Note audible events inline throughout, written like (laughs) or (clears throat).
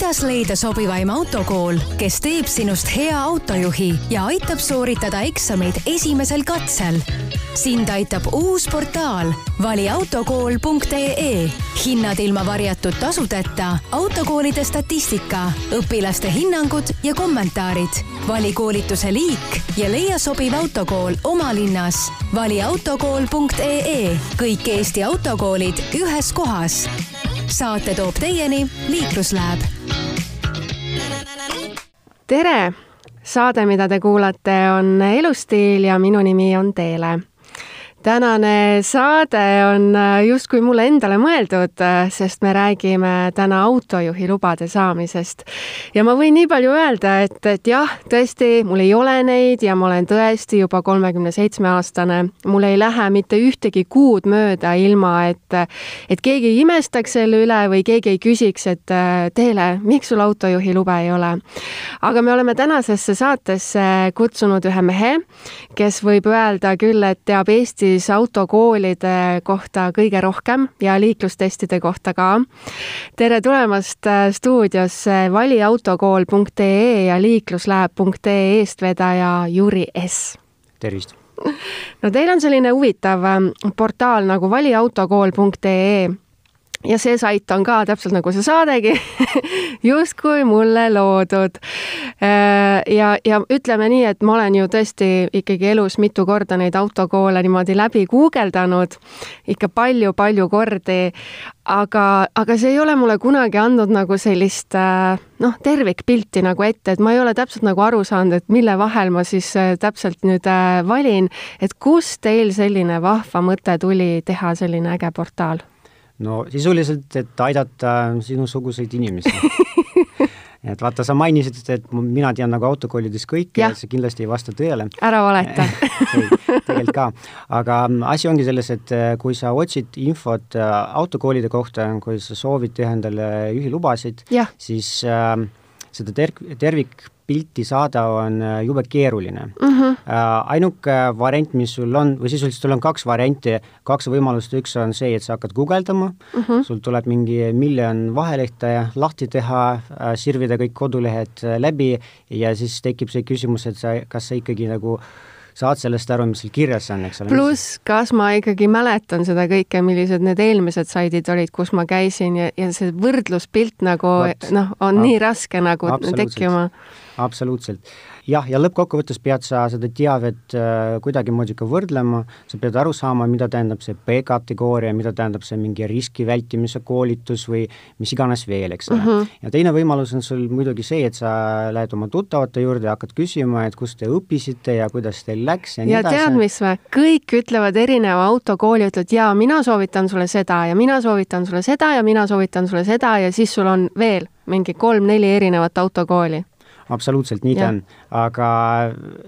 kuidas leida sobivaim autokool, kes teeb sinust hea autojuhi ja aitab sooritada eksameid esimesel katsel. sind aitab uus portaal valiautokool.ee. hinnad ilma varjatud tasudeta, autokoolide statistika, õpilaste hinnangud ja kommentaarid. vali koolituse liik ja leia sobiv autokool oma linnas. valiautokool.ee. kõik Eesti autokoolid ühes kohas saate toob teieni Liikluslääb. Tere! saade, mida te kuulate, on Elustiil ja minu nimi on Teele tänane saade on äh, justkui mulle endale mõeldud, äh, sest me räägime täna autojuhi lubade saamisest. ja ma võin nii palju öelda, et, et jah, tõesti, mul ei ole neid ja ma olen tõesti juba kolmekümne seitsme aastane. mul ei lähe mitte ühtegi kuud mööda, ilma et, et keegi ei imestaks selle üle või keegi ei küsiks, et äh, Teele, miks sul autojuhi lube ei ole. aga me oleme tänasesse saatesse kutsunud ühe mehe, kes võib öelda küll, et teab Eesti siis autokoolide kohta kõige rohkem ja liiklustestide kohta ka. tere tulemast äh, stuudiosse valiautokool.ee ja liikluslääb.ee eestvedaja Juri S. tervist! no teil on selline huvitav ähm, portaal nagu valiautokool.ee ja see sait on ka täpselt nagu see saadegi (laughs) justkui mulle loodud. Äh, ja, ja ütleme nii, et ma olen ju tõesti ikkagi elus mitu korda neid autokoole niimoodi läbi guugeldanud, ikka palju-palju kordi, aga, aga see ei ole mulle kunagi andnud nagu sellist äh, noh, tervikpilti nagu ette, et ma ei ole täpselt nagu aru saanud, et mille vahel ma siis äh, täpselt nüüd valin, et kust teil selline vahva mõte tuli teha selline äge portaal no sisuliselt, et aidata sinusuguseid inimesi (laughs) et vaata, sa mainisid, et mina tean nagu autokoolides kõike ja see kindlasti ei vasta tõele. ära valeta (laughs) ei, tegelikult ka. aga asi ongi selles, et äh, kui sa otsid infot äh, autokoolide kohta, kui sa soovid teha endale juhilubasid, siis äh, seda ter-, tervik pilti saada on äh, jube keeruline mm. -hmm. ainuke variant, mis sul on, või sisuliselt sul on kaks varianti, kaks võimalust, üks on see, et sa hakkad guugeldama mm, -hmm. sul tuleb mingi miljon vahelehte lahti teha, äh, sirvida kõik kodulehed läbi ja siis tekib see küsimus, et sa, kas sa ikkagi nagu saad sellest aru, mis seal kirjas on, eks ole. pluss, kas ma ikkagi mäletan seda kõike, millised need eelmised saidid olid, kus ma käisin ja, ja see võrdluspilt nagu noh, on nii raske nagu tekkima absoluutselt. jah, ja lõppkokkuvõttes pead sa seda teavet äh, kuidagimoodi ka võrdlema, sa pead aru saama, mida tähendab see B-kategooria, mida tähendab see mingi riski vältimise koolitus või mis iganes veel, eks ole mm. -hmm. ja teine võimalus on sul muidugi see, et sa lähed oma tuttavate juurde ja hakkad küsima, et kus te õppisite ja kuidas teil läks ja nii edasi. ja tead, mis või, kõik ütlevad erineva autokooli, ütlevad jaa, mina soovitan sulle seda ja mina soovitan sulle seda ja mina soovitan sulle seda ja siis sul on veel mingi kolm-neli erinevat autokooli absoluutselt nii ta on, aga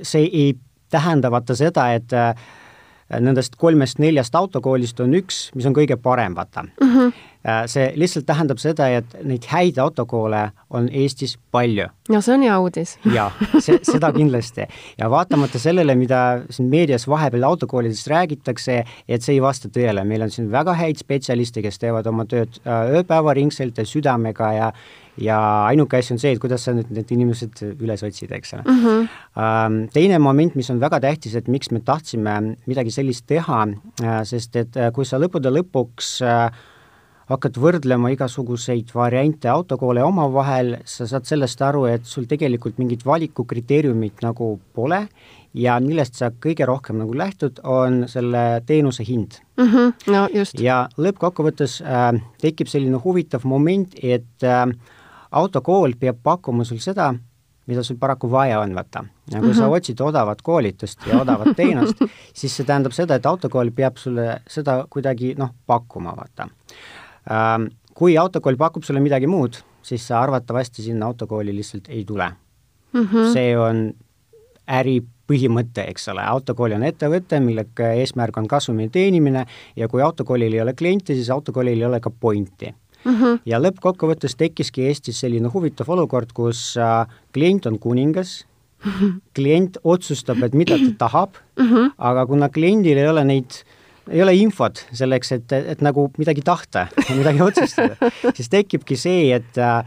see ei tähenda vaata seda, et äh, nendest kolmest-neljast autokoolist on üks, mis on kõige parem, vaata mm. -hmm. see lihtsalt tähendab seda, et neid häid autokoole on Eestis palju. no see on hea uudis (laughs) jaa, see, seda kindlasti. ja vaatamata sellele, mida siin meedias vahepeal autokoolidest räägitakse, et see ei vasta tõele, meil on siin väga häid spetsialiste, kes teevad oma tööd äh, ööpäevaringselt ja südamega ja ja ainuke asi on see, et kuidas sa nüüd need inimesed üles otsid, eks ole mm. -hmm. Teine moment, mis on väga tähtis, et miks me tahtsime midagi sellist teha, äh, sest et äh, kui sa lõppude lõpuks äh, hakkad võrdlema igasuguseid variante autokoole omavahel, sa saad sellest aru, et sul tegelikult mingit valikukriteeriumit nagu pole ja millest sa kõige rohkem nagu lähtud, on selle teenuse hind mm. -hmm. no just. ja lõppkokkuvõttes äh, tekib selline huvitav moment, et äh, autokool peab pakkuma sul seda, mida sul paraku vaja on, vaata. ja kui mm -hmm. sa mhm. otsid odavat koolitust ja odavat (laughs) teenust siis see tähendab seda, et autokool peab sulle seda kuidagi noh, pakkuma, vaata ähm,. kui autokool pakub sulle midagi muud, siis sa arvatavasti sinna autokooli lihtsalt ei tule mm. -hmm. see on äri põhimõte, eks ole, autokool on ettevõte, mille eesmärk on kasumi teenimine ja kui autokoolil ei ole kliente, siis autokoolil ei ole ka pointi mm. -hmm. ja lõppkokkuvõttes tekkiski Eestis selline huvitav olukord, kus äh, klient on kuningas -hmm. klient otsustab, et mida ta tahab mm, -hmm. aga kuna kliendil ei ole neid ei ole infot selleks, et, et nagu midagi tahta (laughs) midagi otsustada, siis tekibki see, et äh,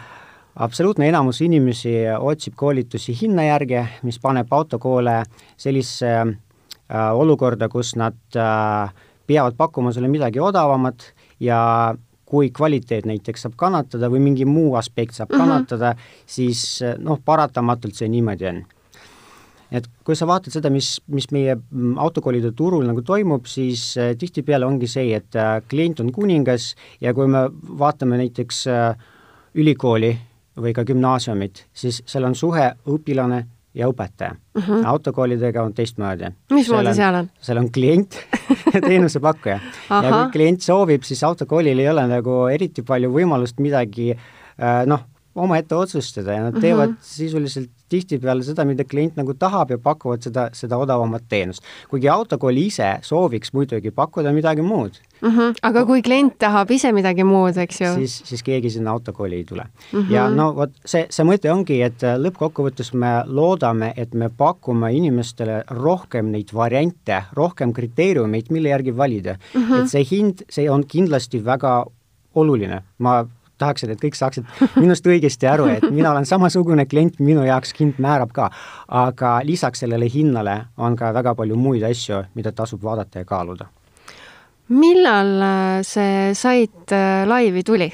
absoluutne enamus inimesi otsib koolitusi hinna järgi, mis paneb autokoole sellisesse äh, olukorda, kus nad äh, peavad pakkuma sulle midagi odavamat ja kui kvaliteet näiteks saab kannatada või mingi muu aspekt saab mm -hmm. kannatada, siis noh, paratamatult see niimoodi on et kui sa vaatad seda, mis, mis meie mm, autokoolide turul nagu toimub, siis äh, tihtipeale ongi see, et äh, klient on kuningas ja kui me vaatame näiteks äh, ülikooli või ka gümnaasiumit, siis seal on suhe õpilane ja õpetaja uh. Mhm. -huh. autokoolidega on teistmoodi. mismoodi seal on? seal on klient (laughs) ja teenusepakkuja ja kui klient soovib, siis autokoolil ei ole nagu eriti palju võimalust midagi äh, noh, omaette otsustada ja nad teevad mm -hmm. sisuliselt tihtipeale seda, mida klient nagu tahab ja pakuvad seda, seda odavamat teenust. kuigi autokool ise sooviks muidugi pakkuda midagi muud mm. -hmm. aga kui klient tahab ise midagi muud, eks ju? siis, siis keegi sinna autokooli ei tule mm. -hmm. ja no vot, see, see mõte ongi, et lõppkokkuvõttes me loodame, et me pakume inimestele rohkem neid variante, rohkem kriteeriumeid, mille järgi valida mm. -hmm. et see hind, see on kindlasti väga oluline, ma tahaksin, et kõik saaksid minust õigesti aru, et mina olen samasugune klient, minu jaoks hind määrab ka. aga lisaks sellele hinnale on ka väga palju muid asju, mida tasub vaadata ja kaaluda. Millal äh, see sait äh, laivi tuli?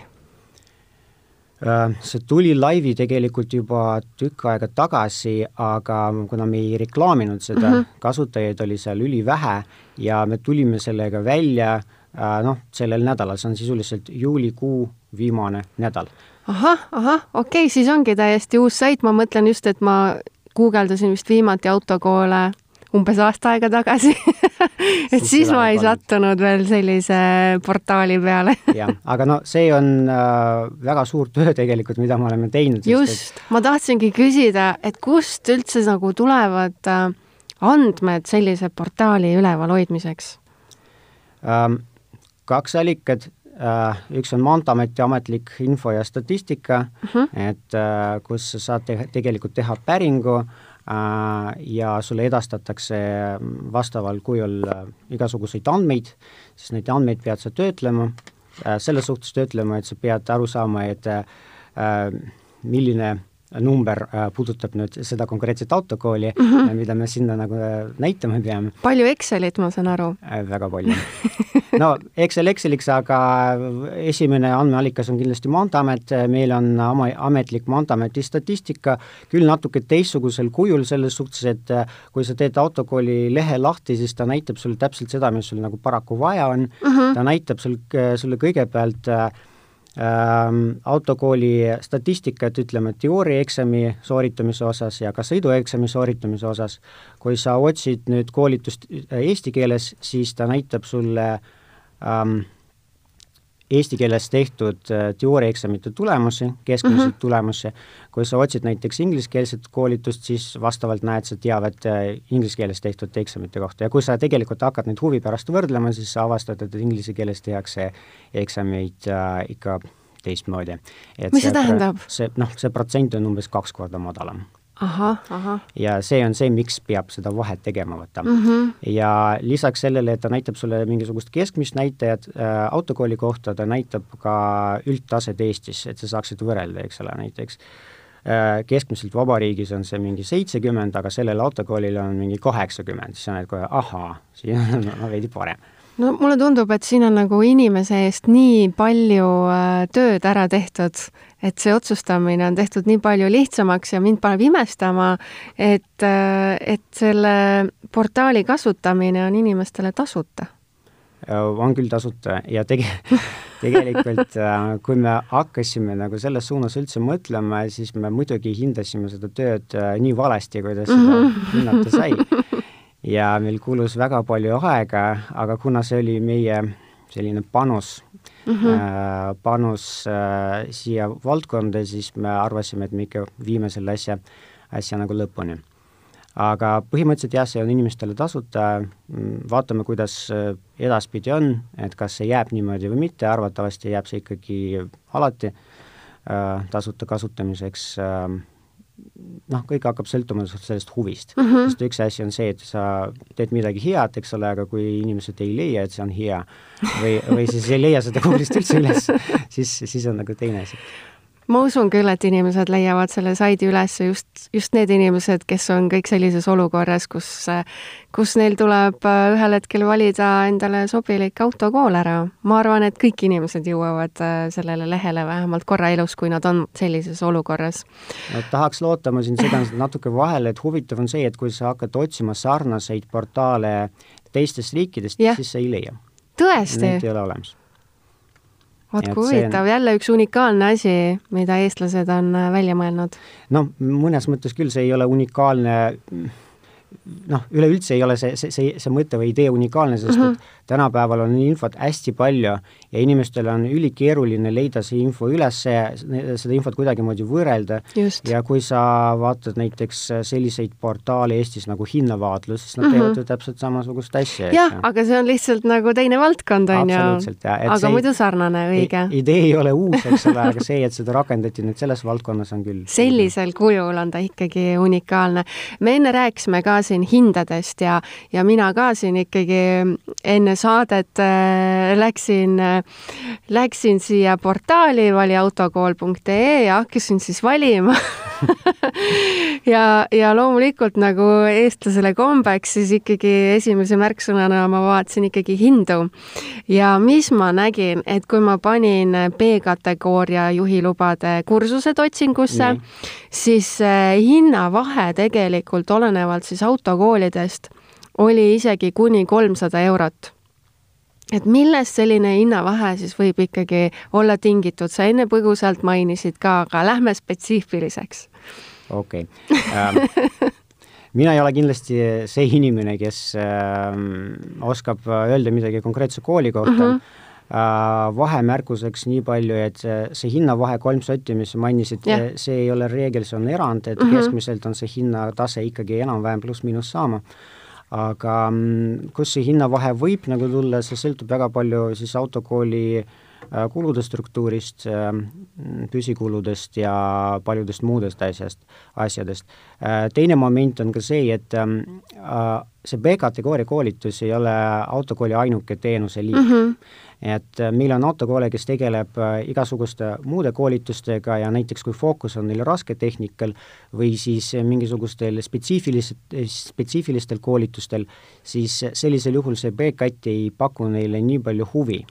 Äh, see tuli laivi tegelikult juba tükk aega tagasi, aga kuna me ei reklaaminud seda mm, -hmm. kasutajaid oli seal ülivähe ja me tulime sellega välja noh, sellel nädalal, see on sisuliselt juulikuu viimane nädal. ahah, ahah, okei okay,, siis ongi täiesti uus sait, ma mõtlen just, et ma guugeldasin vist viimati autokoole umbes aasta aega tagasi (laughs) et siis, ma ei sattunud veel sellise portaali peale (laughs) jah, aga no see on äh, väga suur töö tegelikult, mida me oleme teinud. just et..., ma tahtsingi küsida, et kust üldse nagu tulevad äh, andmed sellise portaali ülevalhoidmiseks ähm,? kaks allikat Äh, üks on Maanteeameti ametlik info ja statistika uh, mhm. -huh. et äh, kus sa saad te tegelikult teha päringu äh, ja sulle edastatakse vastaval kujul igasuguseid andmeid, siis neid andmeid pead sa töötlema, selles suhtes töötlema, et sa pead aru saama, et milline number puudutab nüüd seda konkreetset autokooli mm, -hmm. mida me sinna nagu näitama peame. palju Excelit, ma saan aru? väga palju (laughs) no Excel Exceliks, aga esimene andmeallikas on kindlasti Maanteeamet, meil on oma ametlik Maanteeameti statistika, küll natuke teistsugusel kujul, selles suhtes, et kui sa teed autokooli lehe lahti, siis ta näitab sulle täpselt seda, mis sul nagu paraku vaja on mhm. -huh. ta näitab sul, sulle kõigepealt äh, ähm, autokooli statistikat, ütleme, teooriaeksami sooritamise osas ja ka sõidueksami sooritamise osas. kui sa otsid nüüd koolitust eesti keeles, siis ta näitab sulle äh, ähm, eesti keeles tehtud äh, teooriaeksamite tulemusi, keskmiseid mm -hmm. tulemusi, kui sa otsid näiteks ingliskeelset koolitust, siis vastavalt näed sa teavet äh, inglise keeles tehtud eksamite kohta ja kui sa tegelikult hakkad neid huvi pärast võrdlema, siis sa avastad, et inglise keeles tehakse eksameid äh, ikka teistmoodi. mis see tähendab? see, noh, see protsent on umbes kaks korda madalam. Ja see on see, miks peab seda vahet tegema, vaata mm. -hmm. ja lisaks sellele, et ta näitab sulle mingisugust keskmist näitajat äh, autokooli kohta, ta näitab ka üldtaset Eestis, et sa saaksid võrrelda, eks ole, näiteks äh, keskmiselt vabariigis on see mingi seitsekümmend, aga sellel autokoolil on mingi kaheksakümmend, siis sa näed kohe, ahaa, siin on (laughs) no, veidi parem no mulle tundub, et siin on nagu inimese eest nii palju äh, tööd ära tehtud, et see otsustamine on tehtud nii palju lihtsamaks ja mind paneb imestama, et, äh, et selle portaali kasutamine on inimestele tasuta. on küll tasuta ja tege-, (laughs) tegelikult äh, kui me hakkasime nagu selles suunas üldse mõtlema, siis me muidugi hindasime seda tööd nii valesti, kuidas seda -hmm. hinnata sai (laughs) ja meil kulus väga palju aega, aga kuna see oli meie selline panus mm, -hmm. panus äh, siia valdkonda, siis me arvasime, et me ikka viime selle asja, asja nagu lõpuni. aga põhimõtteliselt jah, see on inimestele tasuta, vaatame, kuidas äh, edaspidi on, et kas see jääb niimoodi või mitte, arvatavasti jääb see ikkagi alati tasuta kasutamiseks äh, noh, kõik hakkab sõltuma sellest huvist mm. -hmm. sest üks asi on see, et sa teed midagi head, eks ole, aga kui inimesed ei leia, et see on hea või, või siis ei leia seda Google'ist üldse üles, (laughs) siis, siis on nagu teine asi ma usun küll, et inimesed leiavad selle saidi üles just, just need inimesed, kes on kõik sellises olukorras, kus, kus neil tuleb äh, ühel hetkel valida endale sobilik autokool ära. ma arvan, et kõik inimesed jõuavad äh, sellele lehele vähemalt korra elus, kui nad on sellises olukorras. no tahaks loota, ma siin segan natuke vahele, et huvitav on see, et kui sa hakkad otsima sarnaseid portaale teistest riikidest, siis sa ei leia. tõesti? Neid ei ole olemas vot kui huvitav on..., jälle üks unikaalne asi, mida eestlased on äh, välja mõelnud. noh, mõnes mõttes küll see ei ole unikaalne noh, üleüldse ei ole see, see, see, see mõte või idee unikaalne, sest mm -hmm. et tänapäeval on infot hästi palju ja inimestel on ülikeeruline leida see info üles, seda infot kuidagimoodi võrrelda. ja kui sa vaatad näiteks selliseid portaale Eestis nagu Hinnavaatlus, siis nad mm -hmm. teevad ju täpselt samasugust asja. jah, aga see on lihtsalt nagu teine valdkond, on ju. aga see, muidu sarnane, õige. idee ei ole uus, eks ole, aga see, et seda rakendati nüüd selles valdkonnas, on küll sellisel kujul on ta ikkagi unikaalne. me enne rääkisime ka siin hindadest ja, ja mina ka siin ikkagi enne saadet äh, läksin äh,, läksin siia portaali valiautokool.ee ja hakkasin siis valima (laughs) (laughs) ja, ja loomulikult nagu eestlasele kombeks, siis ikkagi esimese märksõnana ma vaatasin ikkagi hindu. ja mis ma nägin, et kui ma panin B-kategooria juhilubade kursused otsingusse, siis äh, hinnavahe tegelikult olenevalt siis autokoolidest oli isegi kuni kolmsada eurot et millest selline hinnavahe siis võib ikkagi olla tingitud, sa enne põgusalt mainisid ka, aga lähme spetsiifiliseks. Okei okay. ähm, (laughs) mina ei ole kindlasti see inimene, kes äh, oskab öelda midagi konkreetse kooli kohta mm. -hmm vahemärkuseks nii palju, et see, hinnavahe kolm sotti, mis sa mainisid yeah., see ei ole reegel, see on erand, et mm -hmm. keskmiselt on see hinnatase ikkagi enam-vähem pluss-miinus saama aga mm, kus see hinnavahe võib nagu tulla, see sõltub väga palju siis autokooli äh, kulude struktuurist, äh, püsikuludest ja paljudest muudest asjast, asjadest. Äh, teine moment on ka see, et ähm, see B-kategooria koolitus ei ole autokooli ainuke teenuse liik mm. -hmm et äh, meil on autokoole, kes tegeleb äh, igasuguste muude koolitustega ja näiteks kui fookus on neil rasketehnikal või siis mingisugustel spetsiifilis-, spetsiifilistel koolitustel, siis sellisel juhul see B-katt ei paku neile nii palju huvi.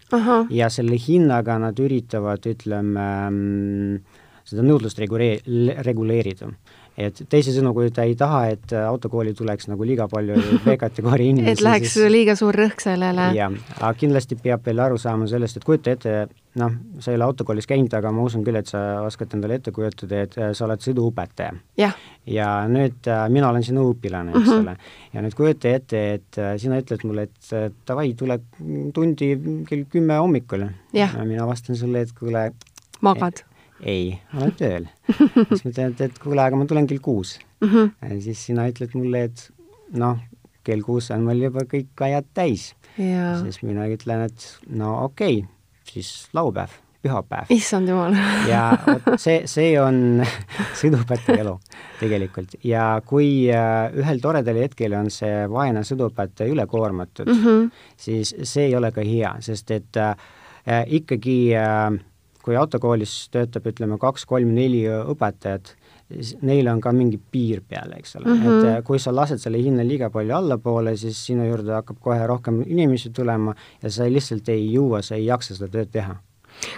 ja selle hinnaga nad üritavad, ütleme, mm, seda nõudlust regulee-, reguleerida et teisisõnu, kui ta ei taha, et autokooli tuleks nagu liiga palju (laughs) B-kategooria inimesi et läheks siis... liiga suur rõhk sellele. jah, aga kindlasti peab veel aru saama sellest, et kujuta ette, noh, sa ei ole autokoolis käinud, aga ma usun küll, et sa oskad endale ette kujutada, et sa oled sõiduõpetaja. ja nüüd äh, mina olen sinu õpilane, eks -hmm. ole, ja nüüd kujuta ette, et äh, sina ütled mulle, et äh, davai, tule tundi kell kümme hommikul. ja mina vastan sulle, et kuule magad ei, olen tööl. (laughs) siis ma ütlen, et, et kuule, aga ma tulen kell kuus mm. -hmm. ja siis sina ütled mulle, et noh, kell kuus on mul juba kõik ajad täis. siis mina ütlen, et no okei okay,, siis laupäev, pühapäev. issand jumal ja vot (laughs) see, see on (laughs) sõiduõpetaja elu tegelikult ja kui äh, ühel toredal hetkel on see vaene sõiduõpetaja üle koormatud mm, -hmm. siis see ei ole ka hea, sest et äh, ikkagi äh, kui autokoolis töötab, ütleme, kaks-kolm-neli õpetajat, siis neil on ka mingi piir peal, eks ole mm, -hmm. et äh, kui sa lased selle hinna liiga palju allapoole, siis sinu juurde hakkab kohe rohkem inimesi tulema ja sa lihtsalt ei jõua, sa ei jaksa seda tööd teha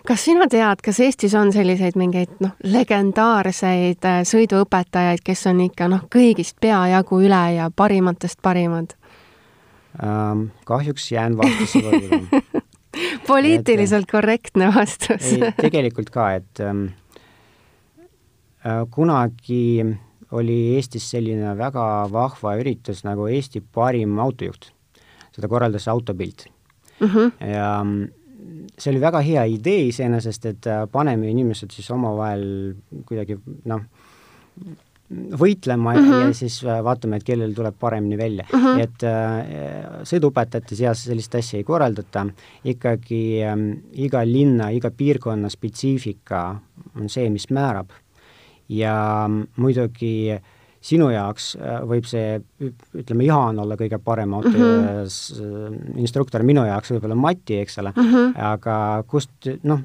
kas sina tead, kas Eestis on selliseid mingeid noh, legendaarseid äh, sõiduõpetajaid, kes on ikka noh, kõigist peajagu üle ja parimatest parimad ähm,? kahjuks jään vastuse võlgu (laughs) (laughs) poliitiliselt et, korrektne vastus. tegelikult ka, et ähm, äh, kunagi oli Eestis selline väga vahva üritus nagu Eesti parim autojuht. seda korraldas Autopilt mm. -hmm. ja see oli väga hea idee iseenesest, et äh, paneme inimesed siis omavahel kuidagi noh, võitlema mm -hmm. ja siis äh, vaatame, et kellel tuleb paremini välja mm. -hmm. et äh, sõiduõpetajate seas sellist asja ei korraldata, ikkagi äh, iga linna, iga piirkonna spetsiifika on see, mis määrab. ja muidugi sinu jaoks äh, võib see, ütleme, Jaan olla kõige parem auto mm -hmm. instruktor, minu jaoks võib-olla Mati, eks ole mm, -hmm. aga kust, noh,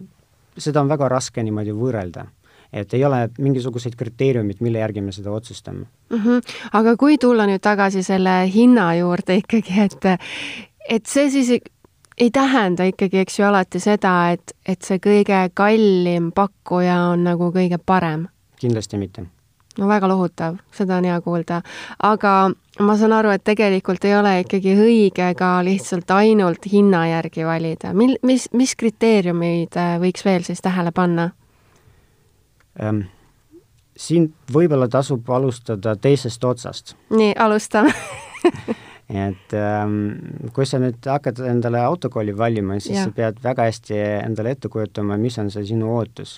seda on väga raske niimoodi võrrelda et ei ole mingisuguseid kriteeriumid, mille järgi me seda otsustame mm. -hmm. aga kui tulla nüüd tagasi selle hinna juurde ikkagi, et, et see siis ei tähenda ikkagi, eks ju, alati seda, et, et see kõige kallim pakkuja on nagu kõige parem? kindlasti mitte no väga lohutav, seda on hea kuulda. aga ma saan aru, et tegelikult ei ole ikkagi õige ka lihtsalt ainult hinna järgi valida. mil-, mis, mis kriteeriumid äh, võiks veel siis tähele panna? Siin võib-olla tasub alustada teisest otsast. nii, alustame (laughs) et ähm, kui sa nüüd hakkad endale autokooli valima, siis ja. sa pead väga hästi endale ette kujutama, mis on see sinu ootus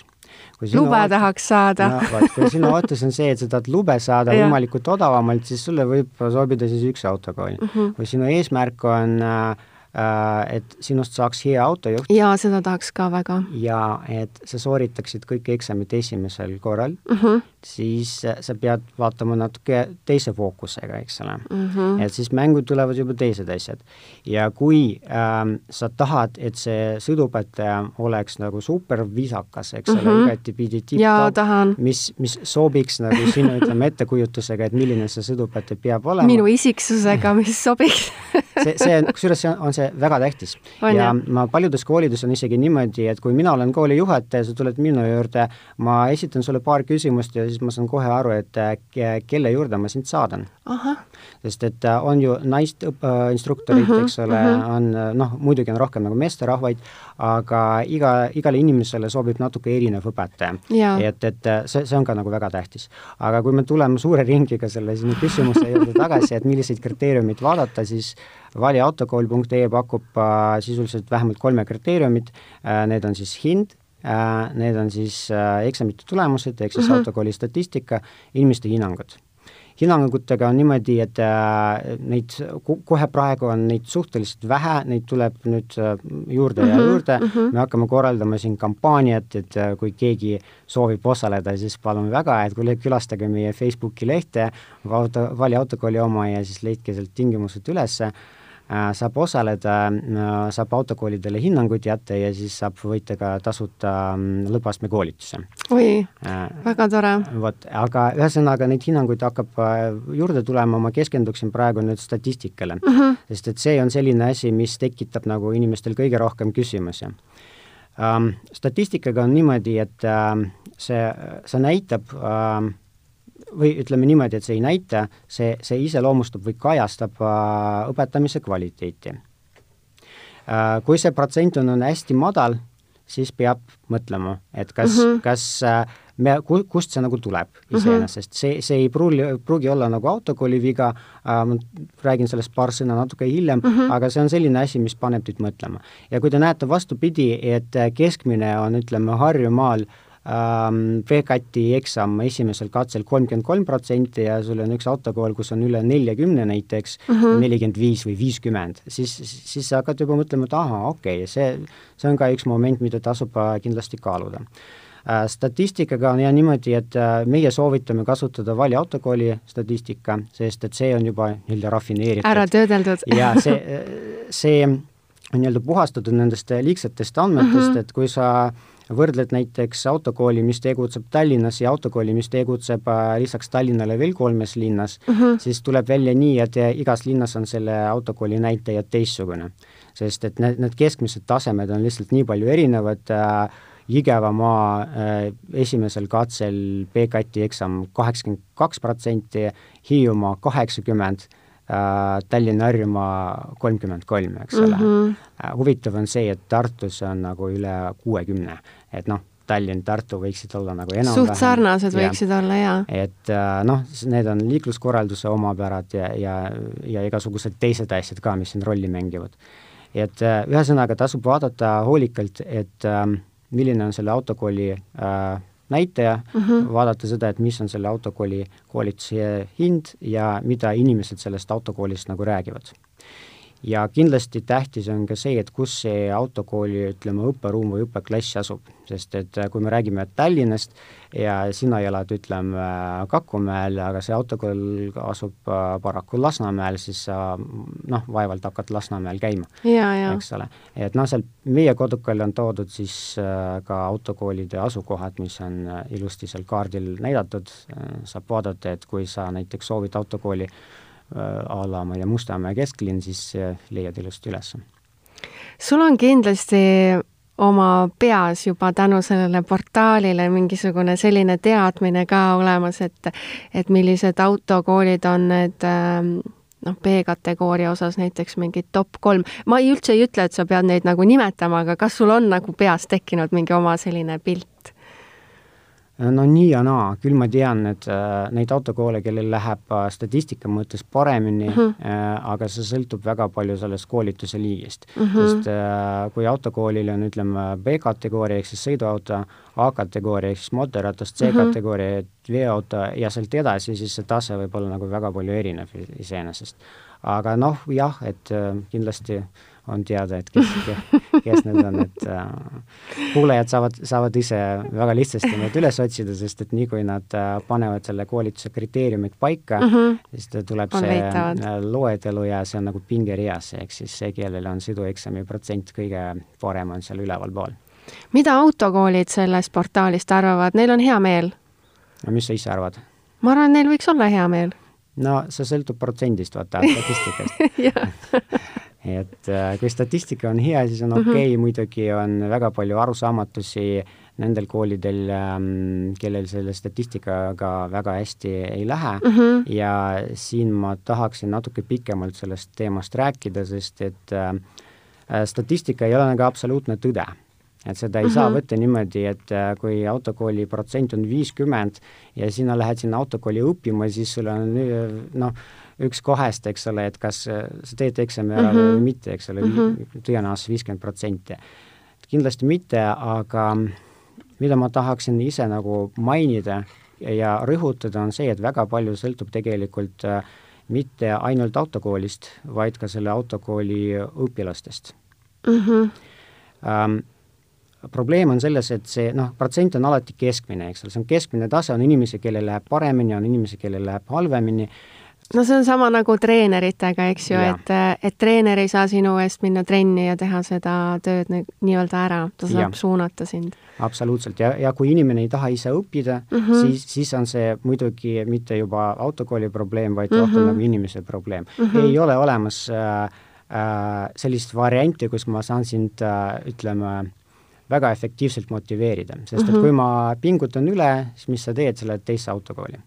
lube oot... tahaks saada no vot, kui sinu ootus on see, et sa tahad lube saada (laughs) võimalikult odavamalt, siis sulle võib sobida siis üks autokool mm. -hmm. kui sinu eesmärk on äh, Äh, et sinust saaks hea autojuht. jaa, seda tahaks ka väga. ja et sa sooritaksid kõik eksamid esimesel korral mm, -hmm. Siis sa pead vaatama natuke teise fookusega, eks ole mm. -hmm. et siis mängu tulevad juba teised asjad. ja kui ähm, sa tahad, et see sõiduõpetaja oleks nagu super viisakas, eks mm -hmm. ole, igatipidi tipp-topp, mis, mis sobiks nagu sinu, ütleme, ettekujutusega, et milline see sõiduõpetaja peab olema. minu isiksusega, mis sobiks (laughs) see, see on, kusjuures see on, on see väga tähtis. ja jah. ma paljudes koolides on isegi niimoodi, et kui mina olen kooli juhataja, sa tuled minu juurde, ma esitan sulle paar küsimust ja siis ma saan kohe aru, et kelle juurde ma sind saadan. sest et äh, on ju naist äh, uh, -huh, eks ole uh, -huh. on äh, noh, muidugi on rohkem nagu meesterahvaid, aga iga, igale inimesele sobib natuke erinev õpetaja. et, et see, see on ka nagu väga tähtis. aga kui me tuleme suure ringiga selle sinu küsimuse juurde tagasi, et milliseid kriteeriumid vaadata, siis valiautokool.ee pakub äh, sisuliselt vähemalt kolme kriteeriumit äh,, need on siis hind äh,, need on siis äh, eksamite tulemused, ehk siis mm -hmm. autokooli statistika, inimeste hinnangud hinnangutega on niimoodi, et äh, neid kohe praegu on neid suhteliselt vähe, neid tuleb nüüd äh, juurde mm -hmm, ja mhm, juurde mm, -hmm. me hakkame korraldama siin kampaaniat, et äh, kui keegi soovib osaleda, siis palume väga, et kuule, külastage meie Facebooki lehte, vali autokooli oma ja siis leidke sealt tingimused ülesse Äh, saab osaleda, äh, saab autokoolidele hinnanguid jätta ja siis saab võita ka tasuta mm, lõpuastme koolituse. oi äh,, väga tore. vot, aga ühesõnaga neid hinnanguid hakkab äh, juurde tulema, ma keskenduksin praegu nüüd statistikale uh. -huh. sest et see on selline asi, mis tekitab nagu inimestel kõige rohkem küsimusi ähm,. statistikaga on niimoodi, et äh, see, see näitab äh, või ütleme niimoodi, et see ei näita, see, see iseloomustab või kajastab äh, õpetamise kvaliteeti äh,. Kui see protsent on, on hästi madal, siis peab mõtlema, et kas mm, -hmm. kas äh, me, kust see nagu tuleb mhm. iseenesest mm, -hmm. see, see ei pruugi, pruugi olla nagu autokooli viga äh,, ma räägin sellest paar sõna natuke hiljem mm, -hmm. aga see on selline asi, mis paneb teid mõtlema. ja kui te näete vastupidi, et keskmine on, ütleme, Harjumaal äh, Ähm, eksam esimesel katsel kolmkümmend kolm protsenti ja sul on üks autokool, kus on üle neljakümne näiteks, mhm. nelikümmend viis või viiskümmend, siis, siis sa hakkad juba mõtlema, et ahah, okei okay,, see, see on ka üks moment, mida tasub äh, kindlasti kaaluda äh, statistikaga on jah niimoodi, et äh, meie soovitame kasutada Vali autokooli statistika, sest et see on juba nii-öelda rafineeritud. ära töödeldud ja (laughs) see, see on nii-öelda puhastatud nendest liigsetest andmetest mm, -hmm. et kui sa võrdled näiteks autokooli, mis tegutseb Tallinnas ja autokooli, mis tegutseb äh, lisaks Tallinnale veel kolmes linnas mhm. -huh. siis tuleb välja nii, et äh, igas linnas on selle autokooli näitaja teistsugune. sest et need, need keskmised tasemed on lihtsalt nii palju erinevad äh,, Jõgevamaa äh, esimesel katsel BKT eksam kaheksakümmend kaks protsenti, Hiiumaa kaheksakümmend Tallinn-Harjumaa kolmkümmend kolm, eks ole mm. -hmm. Äh, huvitav on see, et Tartus on nagu üle kuuekümne, et noh, Tallinn, Tartu võiksid olla nagu enam-vähem suht sarnased võiksid ja. olla, jaa. et äh, noh, need on liikluskorralduse omapärad ja, ja, ja igasugused teised asjad ka, mis siin rolli mängivad. et äh, ühesõnaga tasub vaadata hoolikalt, et milline on selle autokooli äh, näitaja mm, -hmm. vaadata seda, et mis on selle autokooli koolituse hind ja mida inimesed sellest autokoolist nagu räägivad. Ja kindlasti tähtis on ka see, et kus see autokooli, ütleme, õpperuum või õppeklass asub, sest et äh, kui me räägime Tallinnast ja sina elad, ütleme, Kakumäel, aga see autokool asub äh, paraku Lasnamäel, siis sa noh, vaevalt hakkad Lasnamäel käima, eks ole. et noh, seal meie kodukal on toodud siis äh, ka autokoolide asukohad, mis on ilusti seal kaardil näidatud, saab vaadata, et kui sa näiteks soovid autokooli a la ma ei tea, Mustamäe kesklinn, siis leiad ilusti üles. sul on kindlasti oma peas juba tänu sellele portaalile mingisugune selline teadmine ka olemas, et et millised autokoolid on need ähm, noh, B-kategooria osas näiteks mingid top kolm. ma ei, üldse ei ütle, et sa pead neid nagu nimetama, aga kas sul on nagu peas tekkinud mingi oma selline pilt? No nii ja naa, küll ma tean, et äh, neid autokoole, kellel läheb äh, statistika mõttes paremini uh, -huh. äh, aga see sõltub väga palju sellest koolituse liigist uh. -huh. sest kui autokoolil on, ütleme, B-kategooria ehk siis sõiduauto, A-kategooria ehk siis mootorratas, C-kategooria uh -huh. veoauto ja sealt edasi, siis see tase võib olla nagu väga palju erinev iseenesest. Aga noh, jah, et äh, kindlasti on teada, et kes, kes need on, et äh, kuulajad saavad, saavad ise väga lihtsasti need üles otsida, sest et nii kui nad äh, panevad selle koolituse kriteeriumid paika mm, -hmm. siis tuleb on see leitavad. Äh, loetelu ja see on nagu pingereas, ehk siis see, kellel on sõidueksami protsent kõige parem, on seal ülevalpool. mida autokoolid sellest portaalist arvavad, neil on hea meel? no mis sa ise arvad? ma arvan, neil võiks olla hea meel. No see sõltub protsendist, vaata, (laughs) statistikast et äh, kui statistika on hea, siis on okei okay. mm, -hmm. muidugi on väga palju arusaamatusi nendel koolidel ähm,, kellel selle statistikaga väga hästi ei lähe mm -hmm. ja siin ma tahaksin natuke pikemalt sellest teemast rääkida, sest et äh, statistika ei ole nagu absoluutne tõde et seda ei mm -hmm. saa mhm. võtta niimoodi, et äh, kui autokooli protsent on viiskümmend ja sina lähed sinna autokooli õppima, siis sul on noh, üks kahest, eks ole, et kas äh, sa teed eksami ära mm -hmm. või mitte, eks ole mm -hmm., tõenäosus viiskümmend protsenti. kindlasti mitte, aga mida ma tahaksin ise nagu mainida ja rõhutada, on see, et väga palju sõltub tegelikult äh, mitte ainult autokoolist, vaid ka selle autokooli õpilastest mm. -hmm. Um, probleem on selles, et see noh, protsent on alati keskmine, eks ole, see on keskmine tase, on inimesi, kellel läheb paremini, on inimesi, kellel läheb halvemini no see on sama nagu treeneritega, eks ju, et, et treener ei saa sinu eest minna trenni ja teha seda tööd nii-öelda ära, ta saab ja. suunata sind. absoluutselt ja, ja kui inimene ei taha ise õppida mm, -hmm. siis, siis on see muidugi mitte juba autokooli probleem, vaid rohkem mm -hmm. nagu inimese probleem mm. -hmm. ei ole olemas äh, äh, sellist varianti, kus ma saan sind äh, ütleme, väga efektiivselt motiveerida, sest et mhm. kui ma pingutan üle, siis mis sa teed, sa lähed teise autokooli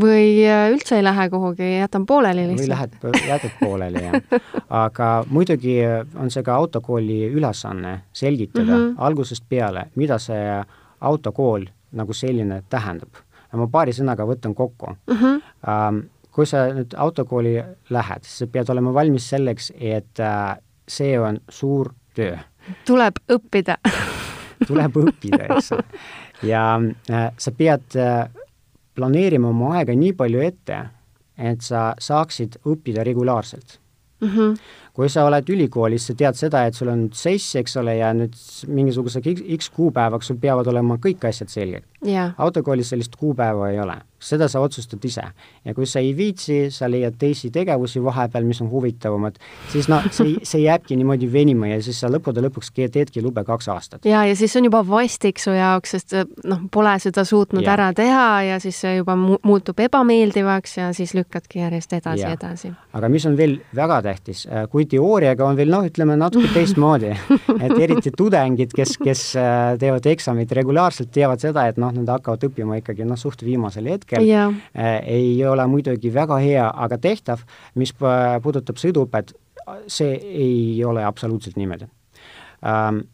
või äh, üldse ei lähe kuhugi, jätan pooleli lihtsalt? või lähed, jätad pooleli, jah. (laughs) aga muidugi on see ka autokooli ülesanne selgitada mm -hmm. algusest peale, mida see autokool nagu selline tähendab. ma paari sõnaga võtan kokku mm. -hmm. Kui sa nüüd autokooli lähed, siis sa pead olema valmis selleks, et uh, see on suur töö. Tuleb õppida (laughs) tuleb õppida, eks ole. ja uh, sa pead uh, planeerima oma aega nii palju ette, et sa saaksid õppida regulaarselt mm. -hmm. kui sa oled ülikoolis, sa tead seda, et sul on sess, eks ole, ja nüüd mingisuguse X kuupäevaks sul peavad olema kõik asjad selged. Autokoolis sellist kuupäeva ei ole seda sa otsustad ise. ja kui sa ei viitsi, sa leiad teisi tegevusi vahepeal, mis on huvitavamad, siis noh, see, see jääbki niimoodi venima ja siis sa lõppude lõpuks teedki lube kaks aastat. ja, ja siis on juba vastik su jaoks, sest noh, pole seda suutnud ja. ära teha ja siis see juba mu muutub ebameeldivaks ja siis lükkadki järjest edasi ja edasi. aga mis on veel väga tähtis, äh, kui teooriaga on veel noh, ütleme natuke teistmoodi et eriti tudengid, kes, kes äh, teevad eksamit regulaarselt, teavad seda, et noh, nad hakkavad õppima ikkagi noh, suht viimasel hetkel, hetkel yeah. Äh, ei ole muidugi väga hea, aga tehtav, mis puudutab sõiduõpet, see ei ole absoluutselt niimoodi ähm,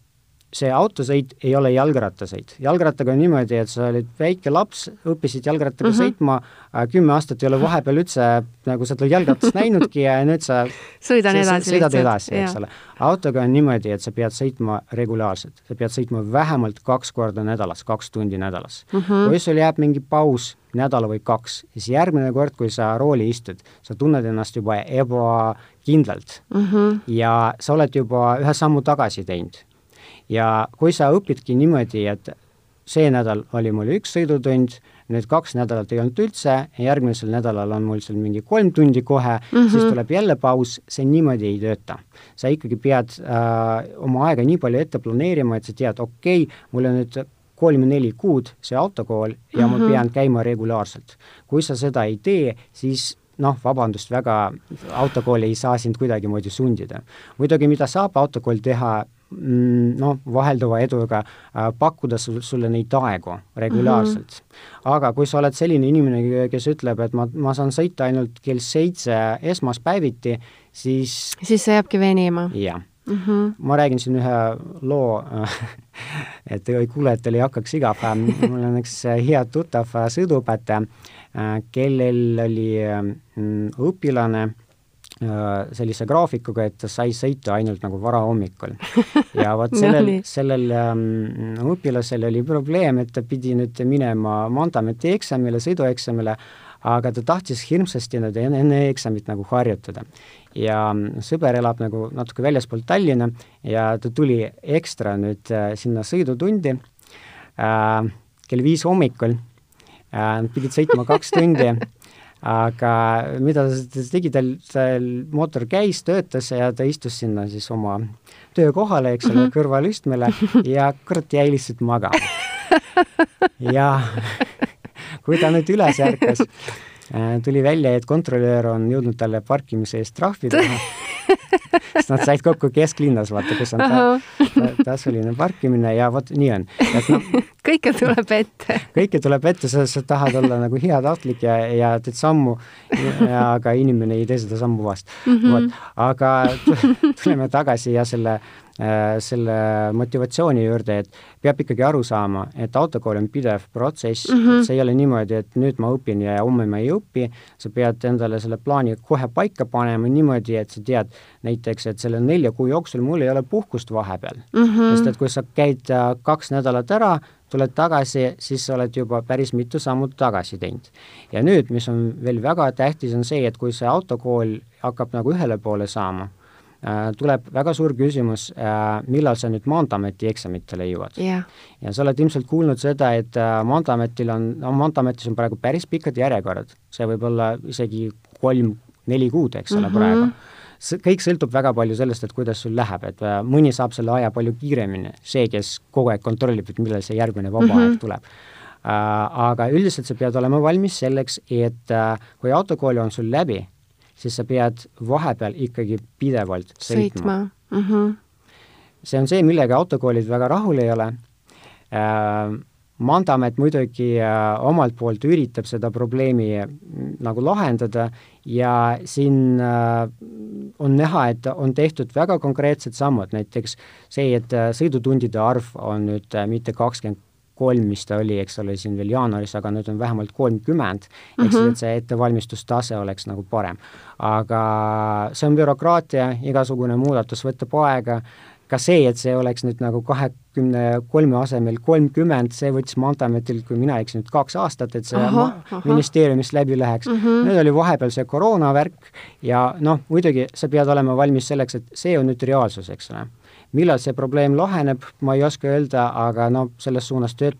see autosõit ei ole jalgrattasõit. jalgrattaga on niimoodi, et sa olid väike laps, õppisid jalgrattaga mm -hmm. sõitma, kümme aastat ei ole vahepeal üldse nagu sa oled jalgratast näinudki ja nüüd sa (laughs) sõidan edasi sõidad edasi, eks ole. autoga on niimoodi, et sa pead sõitma regulaarselt, sa pead sõitma vähemalt kaks korda nädalas, kaks tundi nädalas mm. -hmm. kui sul jääb mingi paus, nädal või kaks, siis järgmine kord, kui sa rooli istud, sa tunned ennast juba ebakindlalt mm -hmm. ja sa oled juba ühe sammu tagasi teinud ja kui sa õpidki niimoodi, et see nädal oli mul üks sõidutund, nüüd kaks nädalat ei olnud üldse, järgmisel nädalal on mul seal mingi kolm tundi kohe mm, -hmm. siis tuleb jälle paus, see niimoodi ei tööta. sa ikkagi pead äh, oma aega nii palju ette planeerima, et sa tead, okei okay,, mul on nüüd kolm-neli kuud see autokool ja mm -hmm. ma mhm. pean käima regulaarselt. kui sa seda ei tee, siis noh, vabandust väga, autokool ei saa sind kuidagimoodi sundida. muidugi, mida saab autokool teha, noh, vahelduva eduga äh, pakkuda sul, sulle neid aegu regulaarselt mm. -hmm. aga kui sa oled selline inimene, kes ütleb, et ma, ma saan sõita ainult kell seitse esmaspäeviti, siis siis see jääbki venima? jah mm. -hmm. ma räägin siin ühe loo (laughs) et kuulajatel ei hakkaks igav, mul on üks hea tuttav sõiduõpetaja, äh, kellel oli mm, õpilane sellise graafikuga, et ta sai sõita ainult nagu varahommikul. (laughs) ja vot sellel no,, sellel ähm, õpilasel oli probleem, et ta pidi nüüd minema Maanteeameti eksamile, sõidueksamile, aga ta tahtis hirmsasti nüüd enne, enne eksamit nagu harjutada. ja sõber elab nagu natuke väljaspool Tallinna ja ta tuli ekstra nüüd äh, sinna sõidutundi äh, kell viis hommikul äh,, pidid sõitma kaks tundi (laughs) aga mida tal, tal mootor käis, töötas ja ta istus sinna siis oma töökohale, eks ole mm -hmm., kõrvalistmele ja kurat jäi lihtsalt magama. (laughs) ja kui ta nüüd üles ärkas, äh, tuli välja, et kontrolöör on jõudnud talle parkimise eest trahvi teha (laughs) (laughs) sest nad said kokku kesklinnas, vaata, kus on ta, ta, tasuline parkimine ja vot nii on. noh, (laughs) kõike tuleb ette. kõike tuleb ette, sa, sa tahad olla nagu heatahtlik ja, ja teed sammu, aga inimene ei tee seda sammu vastu mm. -hmm. vot, aga tuleme tagasi ja selle selle motivatsiooni juurde, et peab ikkagi aru saama, et autokool on pidev protsess mm, -hmm. et see ei ole niimoodi, et nüüd ma õpin ja homme ma ei õpi, sa pead endale selle plaani kohe paika panema niimoodi, et sa tead näiteks, et selle nelja kuu jooksul mul ei ole puhkust vahepeal mm. -hmm. sest et kui sa käid äh, kaks nädalat ära, tuled tagasi, siis sa oled juba päris mitu sammu tagasi teinud. ja nüüd, mis on veel väga tähtis, on see, et kui see autokool hakkab nagu ühele poole saama, Äh, tuleb väga suur küsimus, äh, millal sa nüüd Maanteeameti eksamitele jõuad yeah.. ja sa oled ilmselt kuulnud seda, et äh, Maanteeametil on, no Maanteeametis on praegu päris pikad järjekorrad, see võib olla isegi kolm-neli kuud, eks ole mm, -hmm. praegu see kõik sõltub väga palju sellest, et kuidas sul läheb, et mõni saab selle aja palju kiiremini, see, kes kogu aeg kontrollib, et millal see järgmine vaba mm -hmm. aeg tuleb uh,. Aga üldiselt sa pead olema valmis selleks, et kui autokool on sul läbi, siis sa pead vahepeal ikkagi pidevalt sõitma, sõitma.. Mm -hmm. see on see, millega autokoolid väga rahul ei ole äh,. Maanteeamet muidugi äh, omalt poolt üritab seda probleemi mm, nagu lahendada ja siin äh, on näha, et on tehtud väga konkreetsed sammud, näiteks see, et äh, sõidutundide arv on nüüd äh, mitte kakskümmend kolm, mis ta oli, eks ole, siin veel jaanuaris, aga nüüd on vähemalt kolmkümmend, ehk siis, mhm. et see ettevalmistustase oleks nagu parem. aga see on bürokraatia, igasugune muudatus võtab aega, ka see, et see oleks nüüd nagu kahekümne kolme asemel kolmkümmend, see võttis Maanteeametil, kui mina ei eksi, nüüd kaks aastat, et see aha, aha. ministeeriumist läbi läheks mm. -hmm. nüüd oli vahepeal see koroonavärk ja noh, muidugi sa pead olema valmis selleks, et see on nüüd reaalsus, eks ole millal see probleem laheneb, ma ei oska öelda, aga no selles suunas tööd,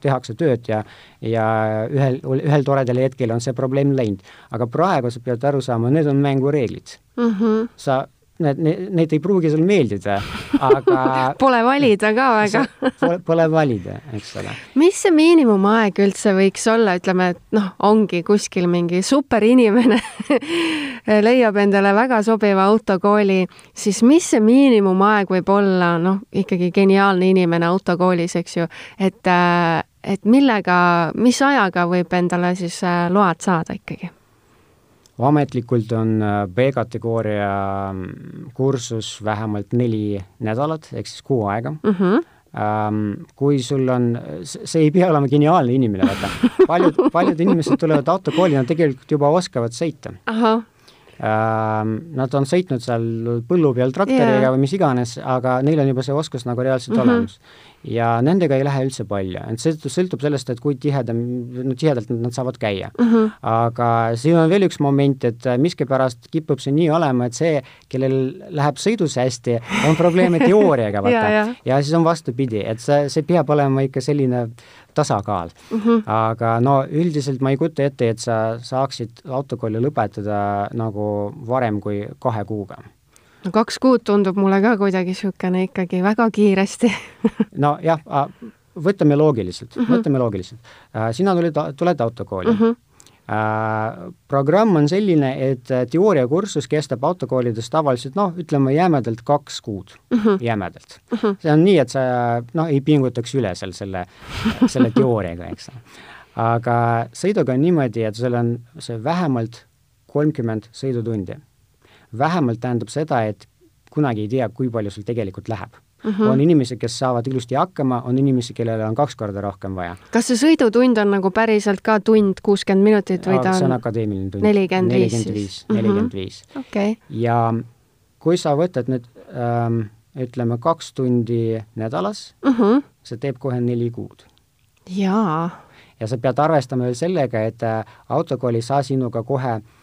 tehakse tööd ja ja ühel, ühel toredal hetkel on see probleem läinud. aga praegu sa pead aru saama, need on mängureeglid mm. -hmm. sa need, need ei pruugi sulle meeldida, aga (laughs) Pole valida ka väga (laughs) Pole, pole valida, eks ole. mis see miinimumaeg üldse võiks olla, ütleme, et noh, ongi kuskil mingi superinimene (laughs) leiab endale väga sobiva autokooli, siis mis see miinimumaeg võib olla, noh, ikkagi geniaalne inimene autokoolis, eks ju, et et millega, mis ajaga võib endale siis äh, load saada ikkagi? Ametlikult on äh, B-kategooria mm, kursus vähemalt neli nädalat, ehk siis kuu aega mm. -hmm kui sul on, see ei pea olema geniaalne inimene, vaata. paljud, paljud inimesed tulevad autokooli, nad tegelikult juba oskavad sõita. Nad on sõitnud seal põllu peal traktoriga yeah. või mis iganes, aga neil on juba see oskus nagu reaalselt mm -hmm. olemas ja nendega ei lähe üldse palju, et see sõltub sellest, et kui tihedam, no tihedalt nad saavad käia. Mhm. -huh. aga siin on veel üks moment, et miskipärast kipub see nii olema, et see, kellel läheb sõidus hästi, on probleeme (laughs) teooriaga, vaata ja, ja. ja siis on vastupidi, et see, see peab olema ikka selline tasakaal. Mhm. -huh. aga no üldiselt ma ei kujuta ette, et sa saaksid autokooli lõpetada nagu varem kui kahe kuuga no kaks kuud tundub mulle ka kuidagi niisugune ikkagi väga kiiresti (laughs) nojah, võtame loogiliselt mm, -hmm. võtame loogiliselt. sina tulid, tuled autokooli mm. -hmm. Uh, programm on selline, et teooriakursus kestab autokoolides tavaliselt noh, ütleme jämedalt kaks kuud mm, -hmm. jämedalt mm. -hmm. see on nii, et sa noh, ei pingutaks üle seal selle, selle teooriaga, eks. aga sõiduga on niimoodi, et sul on see vähemalt kolmkümmend sõidutundi vähemalt tähendab seda, et kunagi ei tea, kui palju sul tegelikult läheb mm. -hmm. on inimesi, kes saavad ilusti hakkama, on inimesi, kellel on kaks korda rohkem vaja. kas see sõidutund on nagu päriselt ka tund kuuskümmend minutit või ta on? see on akadeemiline tund. nelikümmend viis siis? nelikümmend viis. okei. ja kui sa võtad nüüd ähm, ütleme kaks tundi nädalas mm, -hmm. see teeb kohe neli kuud. jaa. ja sa pead arvestama veel sellega, et äh, autokool ei saa sinuga kohe Äh,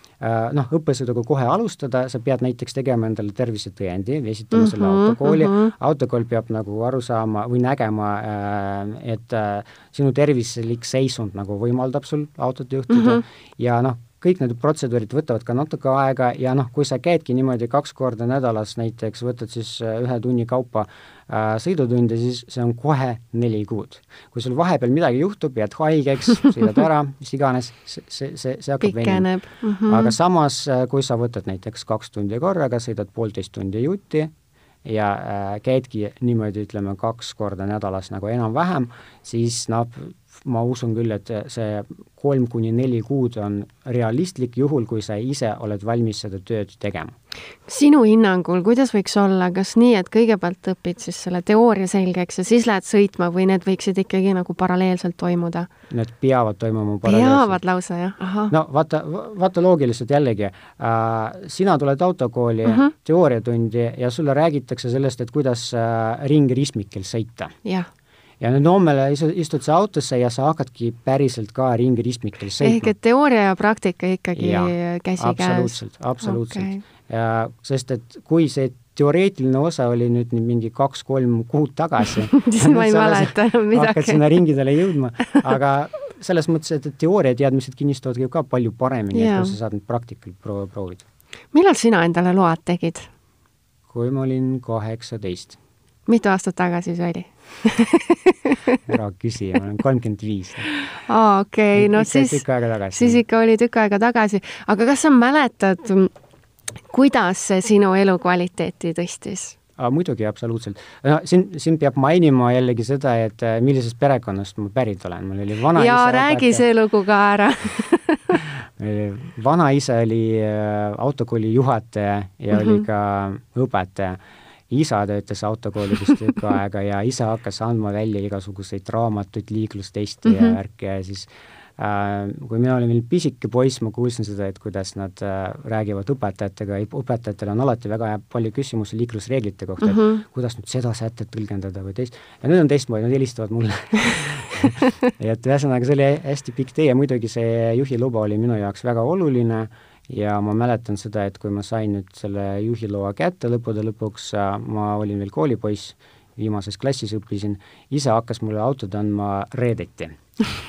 noh, õppesõiduga kohe alustada, sa pead näiteks tegema endale tervisetõendi, esitama mm -hmm, selle autokooli mm, -hmm. autokool peab nagu aru saama või nägema, äh, et äh, sinu tervislik seisund nagu võimaldab sul autot juhtida mm -hmm. ja noh, kõik need protseduurid võtavad ka natuke aega ja noh, kui sa käidki niimoodi kaks korda nädalas näiteks, võtad siis ühe tunni kaupa äh, Äh, sõidutunde, siis see on kohe neli kuud. kui sul vahepeal midagi juhtub, jääd haigeks, sõidad ära, mis iganes, see, see, see, see hakkab venima mm. -hmm. aga samas, äh, kui sa võtad näiteks kaks tundi korraga, sõidad poolteist tundi jutti ja äh, käidki niimoodi, ütleme, kaks korda nädalas nagu enam-vähem, siis noh, ma usun küll, et see kolm kuni neli kuud on realistlik, juhul kui sa ise oled valmis seda tööd tegema. sinu hinnangul, kuidas võiks olla, kas nii, et kõigepealt õpid siis selle teooria selgeks ja siis lähed sõitma või need võiksid ikkagi nagu paralleelselt toimuda? Need peavad toimuma paralleelselt. peavad lausa, jah? no vaata, vaata loogiliselt jällegi äh,, sina tuled autokooli uh mhm. -huh. teooriatundi ja sulle räägitakse sellest, et kuidas äh, ringristmikel sõita. jah ja nüüd hommele istud sa autosse ja sa hakkadki päriselt ka ringi ristmikel sõitma. ehk et teooria ja praktika ikkagi käsikäes? absoluutselt, absoluutselt okay.. ja sest, et kui see teoreetiline osa oli nüüd mingi kaks-kolm kuud tagasi (laughs) siis ma ei mäleta enam midagi. hakkad sinna ringidele jõudma, aga selles mõttes, et teooriateadmised kinnistuvad ka palju paremini, et kui sa saad nüüd praktikal pro proovida. millal sina endale load tegid? kui ma olin kaheksateist mitu aastat tagasi see oli (laughs) ära küsi, ma olen kolmkümmend viis. aa, okei no siis, siis ikka oli tükk aega tagasi, aga kas sa mäletad, kuidas see sinu elukvaliteeti tõstis? muidugi, absoluutselt. no siin, siin peab mainima jällegi seda, et äh, millisest perekonnast ma pärit olen, mul oli vanaisa. jaa, räägi see lugu ka ära (laughs) vanaisa oli äh, autokooli juhataja ja mm -hmm. oli mhm. ka õpetaja isa töötas autokoolides tükk (laughs) aega ja isa hakkas andma välja igasuguseid raamatuid, liiklustesti mm -hmm. ja mhm. värki ja siis äh, kui mina olin veel pisike poiss, ma kuulsin seda, et kuidas nad äh, räägivad õpetajatega, õpetajatel on alati väga palju küsimusi liiklusreeglite kohta mm, -hmm. et mhm. kuidas nüüd seda sätet tõlgendada või teist, ja nüüd on teistmoodi, nad helistavad mulle (laughs) (laughs) et ühesõnaga, see oli hästi pikk tee ja muidugi see juhiluba oli minu jaoks väga oluline äh,, ja ma mäletan seda, et kui ma sain nüüd selle juhiloa kätte lõppude lõpuks, ma olin veel koolipoiss, viimases klassis õppisin, isa hakkas mulle autot andma reedeti.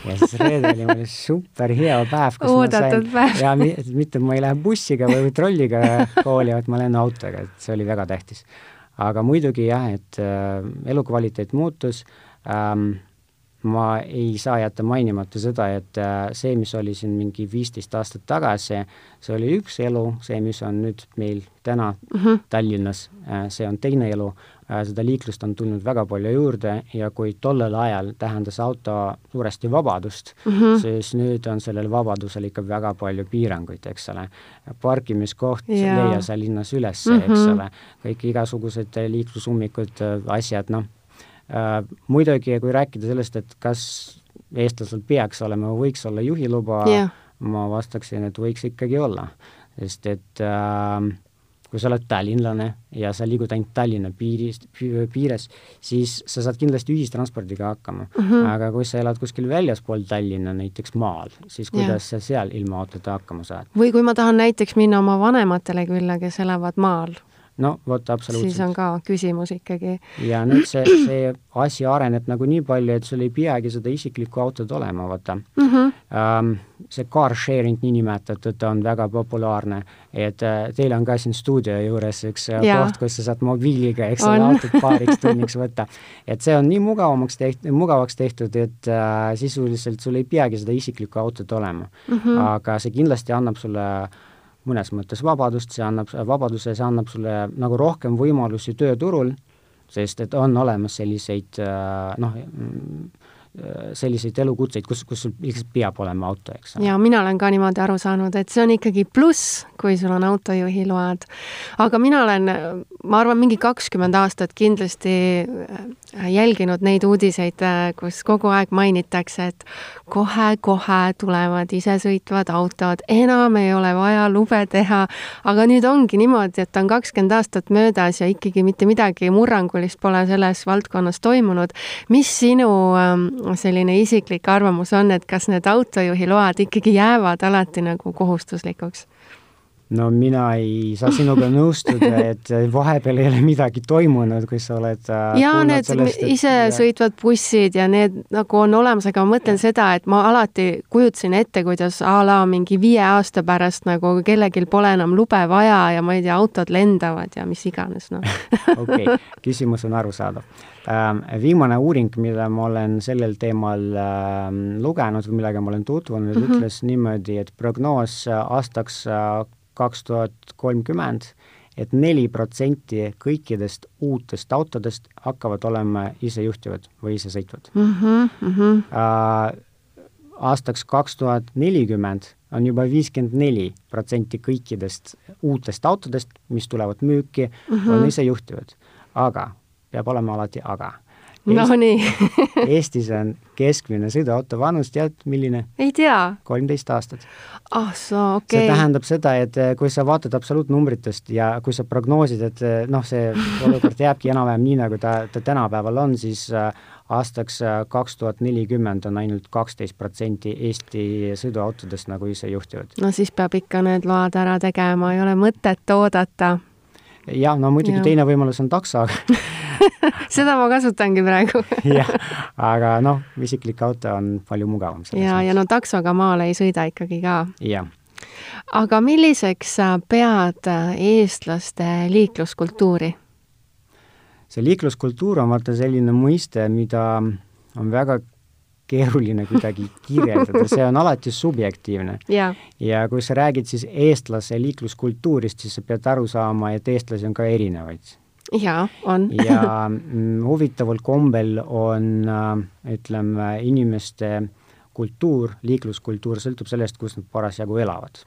ja siis reede oli mul super hea päev, kus Oodatud ma sain, ja mitte ma ei lähe bussiga või trolliga kooli, vaid ma lähen autoga, et see oli väga tähtis. aga muidugi jah, et äh, elukvaliteet muutus ähm,, ma ei saa jätta mainimata seda, et äh, see, mis oli siin mingi viisteist aastat tagasi, see oli üks elu, see, mis on nüüd meil täna mm -hmm. Tallinnas, äh, see on teine elu, äh, seda liiklust on tulnud väga palju juurde ja kui tollel ajal tähendas auto suuresti vabadust mm, -hmm. siis nüüd on sellel vabadusel ikka väga palju piiranguid, eks ole. parkimiskoht yeah. leia sa linnas üles mm, -hmm. eks ole, kõik igasugused liiklusummikud, asjad, noh muidugi, kui rääkida sellest, et kas eestlasel peaks olema või võiks olla juhiluba yeah., ma vastaksin, et võiks ikkagi olla, sest et äh, kui sa oled tallinlane ja sa liigud ainult Tallinna piirist, piires, siis sa saad kindlasti ühistranspordiga hakkama mm. -hmm. aga kui sa elad kuskil väljaspool Tallinna, näiteks maal, siis kuidas yeah. sa seal ilma autota hakkama saad? või kui ma tahan näiteks minna oma vanematele külla, kes elavad maal no vot, absoluutselt. siis on ka küsimus ikkagi. ja nüüd see, see asi areneb nagu nii palju, et sul ei peagi seda isiklikku autot olema, vaata mm. -hmm. See car sharing niinimetatud on väga populaarne, et uh, teil on ka siin stuudio juures üks äh, ja. koht, kus sa saad mobiiliga, eks ole, autot paariks (laughs) tunniks võtta. et see on nii mugavamaks tehtud, mugavaks tehtud, et uh, sisuliselt sul ei peagi seda isiklikku autot olema mm. -hmm. aga see kindlasti annab sulle uh, mõnes mõttes vabadust, see annab, vabaduse, see annab sulle nagu rohkem võimalusi tööturul, sest et on olemas selliseid noh, selliseid elukutseid, kus, kus sul lihtsalt peab olema auto, eks. ja mina olen ka niimoodi aru saanud, et see on ikkagi pluss, kui sul on autojuhiload. aga mina olen, ma arvan, mingi kakskümmend aastat kindlasti jälginud neid uudiseid, äh, kus kogu aeg mainitakse, et kohe-kohe tulevad isesõitvad autod, enam ei ole vaja lube teha. aga nüüd ongi niimoodi, et on kakskümmend aastat möödas ja ikkagi mitte midagi murrangulist pole selles valdkonnas toimunud. mis sinu ähm, selline isiklik arvamus on, et kas need autojuhiload ikkagi jäävad alati nagu kohustuslikuks? No mina ei saa sinuga (laughs) nõustuda, et vahepeal ei ole midagi toimunud, kui sa oled äh, ja need sellest, et... isesõitvad bussid ja need nagu on olemas, aga ma mõtlen seda, et ma alati kujutasin ette, kuidas a la mingi viie aasta pärast nagu kellelgi pole enam lube vaja ja ma ei tea, autod lendavad ja mis iganes, noh. (laughs) okei, küsimus on arusaadav ähm, viimane uuring, mida ma olen sellel teemal äh, lugenud või millega ma olen tutvunud mm, -hmm. ütles niimoodi, et prognoos aastaks äh, kaks tuhat kolmkümmend, et neli protsenti kõikidest uutest autodest hakkavad olema isejuhtivad või isesõitvad mm. -hmm, mm -hmm. Uh, aastaks kaks tuhat nelikümmend on juba viiskümmend neli protsenti kõikidest uutest autodest, mis tulevad müüki mm, -hmm. on isejuhtivad. aga, peab olema alati aga no nii (laughs) Eestis on keskmine sõiduauto vanus, tead milline? ei tea. kolmteist aastat. ah soo, okei okay.. see tähendab seda, et eh, kui sa vaatad absoluutnumbritest ja kui sa prognoosid, et eh, noh, see (laughs) olukord jääbki enam-vähem nii, nagu ta, ta tänapäeval on, siis eh, aastaks kaks tuhat nelikümmend on ainult kaksteist protsenti Eesti sõiduautodest nagu isejuhtivad. no siis peab ikka need load ära tegema, ei ole mõtet oodata. jah, no muidugi ja. teine võimalus on takso (laughs) (laughs) seda ma kasutangi praegu (laughs) jah, aga noh, isiklik auto on palju mugavam. ja, ja no taksoga maale ei sõida ikkagi ka. jah. aga milliseks sa pead äh, eestlaste liikluskultuuri? see liikluskultuur on vaata selline mõiste, mida on väga keeruline kuidagi kirjeldada, see on alati subjektiivne. ja kui sa räägid siis eestlase liikluskultuurist, siis sa pead aru saama, et eestlasi on ka erinevaid jaa, on (laughs) ja mm, huvitaval kombel on, äh, ütleme, inimeste kultuur, liikluskultuur sõltub sellest, kus nad parasjagu elavad.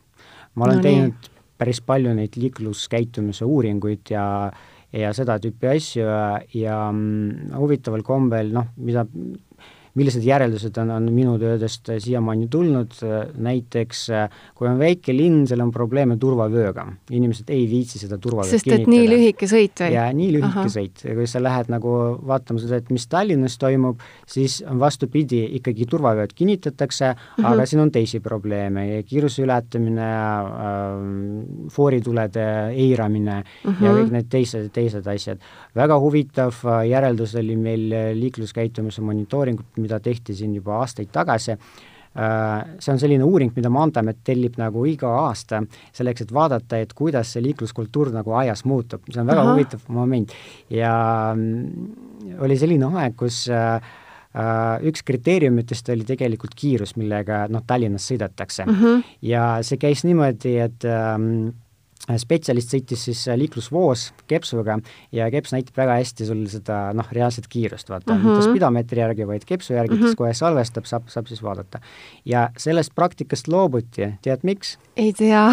ma olen no, teinud nii. päris palju neid liikluskäitumise uuringuid ja ja seda tüüpi asju ja, ja mm, huvitaval kombel noh, mida millised järeldused on, on minu töödest siiamaani tulnud, näiteks kui on väike linn, seal on probleeme turvavööga. inimesed ei viitsi seda turvavööd sest kinnitada. et nii lühike sõit või? jaa, nii lühike Aha. sõit. kui sa lähed nagu vaatama seda, et mis Tallinnas toimub, siis on vastupidi, ikkagi turvavööd kinnitatakse uh, -huh. aga siin on teisi probleeme, kiiruse ületamine äh,, fooritulede eiramine uh -huh. ja kõik need teised, teised asjad. väga huvitav äh, järeldus oli meil liikluskäitumise monitooringut, mida tehti siin juba aastaid tagasi, äh, see on selline uuring, mida Maanteeamet tellib nagu iga aasta, selleks, et vaadata, et kuidas see liikluskultuur nagu ajas muutub, see on väga Aha. huvitav moment. ja mm, oli selline aeg, kus äh, üks kriteeriumitest oli tegelikult kiirus, millega noh, Tallinnas sõidetakse mm. -hmm. ja see käis niimoodi, et ähm, spetsialist sõitis siis liiklusvoos kepsuga ja keps näitab väga hästi sul seda noh, reaalset kiirust, vaata mm, -hmm. mitte spidomeetri järgi, vaid kepsu järgi mm, -hmm. kes kohe salvestab, saab, saab siis vaadata. ja sellest praktikast loobuti, tead miks? ei tea.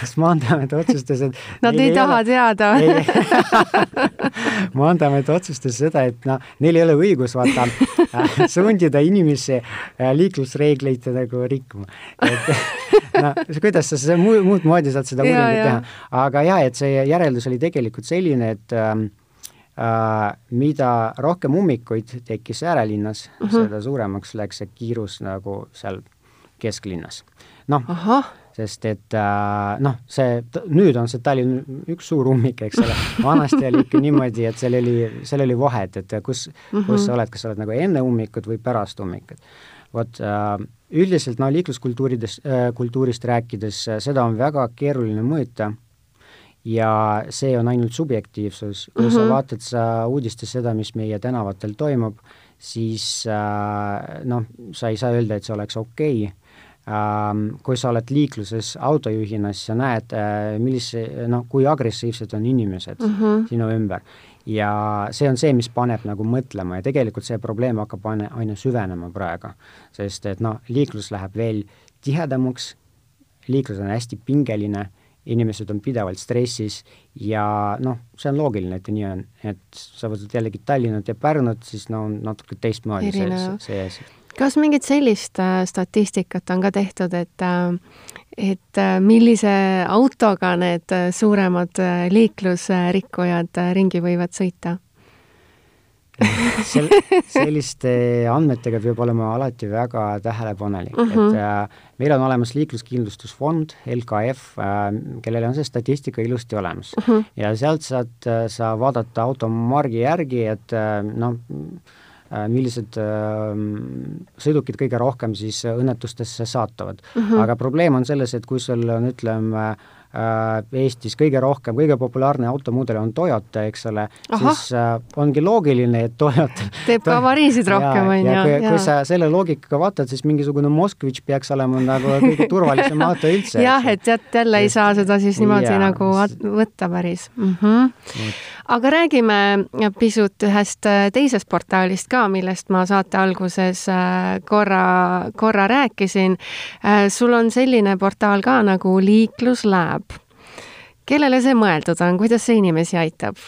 sest Maanteeamet otsustas, et (laughs) Nad ei, ei taha ole... teada (laughs) maanteeamet otsustas seda, et noh, neil ei ole õigus vaata äh, (laughs) sundida inimesi äh, liiklusreegleid nagu rikkuma. et no kuidas sa seda muud, moodi saad seda uuringut teha, aga jaa, et see järeldus oli tegelikult selline, et ähm, äh, mida rohkem ummikuid tekkis äärelinnas uh, mhm. -huh. seda suuremaks läks see kiirus nagu seal kesklinnas. noh, sest et äh, noh, see, nüüd on see Tallinn üks suur ummik, eks ole, vanasti oli ikka niimoodi, et seal oli, seal oli vahet, et kus uh, -huh. kus sa oled, kas sa oled nagu enne ummikut või pärast ummikut. vot äh, üldiselt no liikluskultuurides äh,, kultuurist rääkides, seda on väga keeruline mõõta ja see on ainult subjektiivsus, kui mm -hmm. sa mhm. vaatad sa uudistes seda, mis meie tänavatel toimub, siis äh, noh, sa ei saa öelda, et see oleks okei okay. Ähm, kui sa oled liikluses autojuhina, siis sa näed, äh, millise, noh, kui agressiivsed on inimesed mm -hmm. sinu ümber ja see on see, mis paneb nagu mõtlema ja tegelikult see probleem hakkab aina, aina süvenema praegu. sest et noh, liiklus läheb veel tihedamaks, liiklus on hästi pingeline, inimesed on pidevalt stressis ja noh, see on loogiline, et nii on, et sa võtad jällegi Tallinnat ja Pärnut, siis no natuke teistmoodi see, see asi kas mingit sellist äh, statistikat on ka tehtud, et äh, et äh, millise autoga need suuremad liiklusrikkujad ringi võivad sõita? (laughs) sel-, selliste andmetega peab olema alati väga tähelepanelik uh, -huh. et mhm. äh, meil on olemas liikluskindlustusfond, LKF äh,, kellel on see statistika ilusti olemas uh. -huh. ja sealt saad äh, sa vaadata automargi järgi, et äh, noh, Äh, millised ähm, sõidukid kõige rohkem siis õnnetustesse saatuvad mm. -hmm. aga probleem on selles, et kui sul on, ütleme, äh, Eestis kõige rohkem, kõige populaarne automudel on Toyota, eks ole, siis äh, ongi loogiline, et Toyota (laughs) teeb ka avariisid rohkem, on ju. kui, kui sa selle loogikaga vaatad, siis mingisugune Moskvitš peaks olema nagu kõige (laughs) turvalisem auto üldse. jah, et tead, jälle ei saa seda siis niimoodi ja, nagu võtta päris mm. -hmm aga räägime pisut ühest äh, teisest portaalist ka, millest ma saate alguses äh, korra, korra rääkisin. Äh, sul on selline portaal ka nagu Liikluslab. Kellele see mõeldud on, kuidas see inimesi aitab?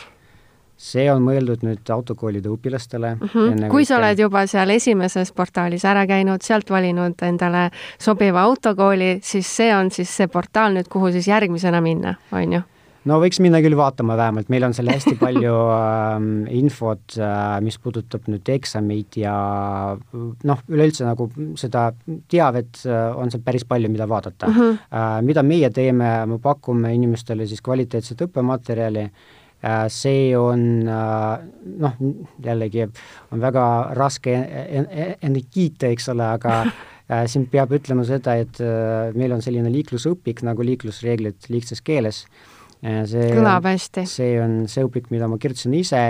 see on mõeldud nüüd autokoolide õpilastele mm. -hmm. kui sa oled juba seal esimeses portaalis ära käinud, sealt valinud endale sobiva autokooli, siis see on siis see portaal nüüd, kuhu siis järgmisena minna, on ju? No võiks minna küll vaatama vähemalt, meil on seal hästi palju äh, infot äh,, mis puudutab nüüd eksameid ja noh, üleüldse nagu seda teavet äh, on seal päris palju, mida vaadata uh. -huh. Äh, mida meie teeme, me pakume inimestele siis kvaliteetset õppematerjali äh,, see on äh, noh, jällegi on väga raske enne kiita, eks ole, aga (laughs) äh, siin peab ütlema seda, et äh, meil on selline liiklusõpik nagu liiklusreeglid lihtsas keeles see kõlab hästi. see on see õpik, mida ma kirjutasin ise,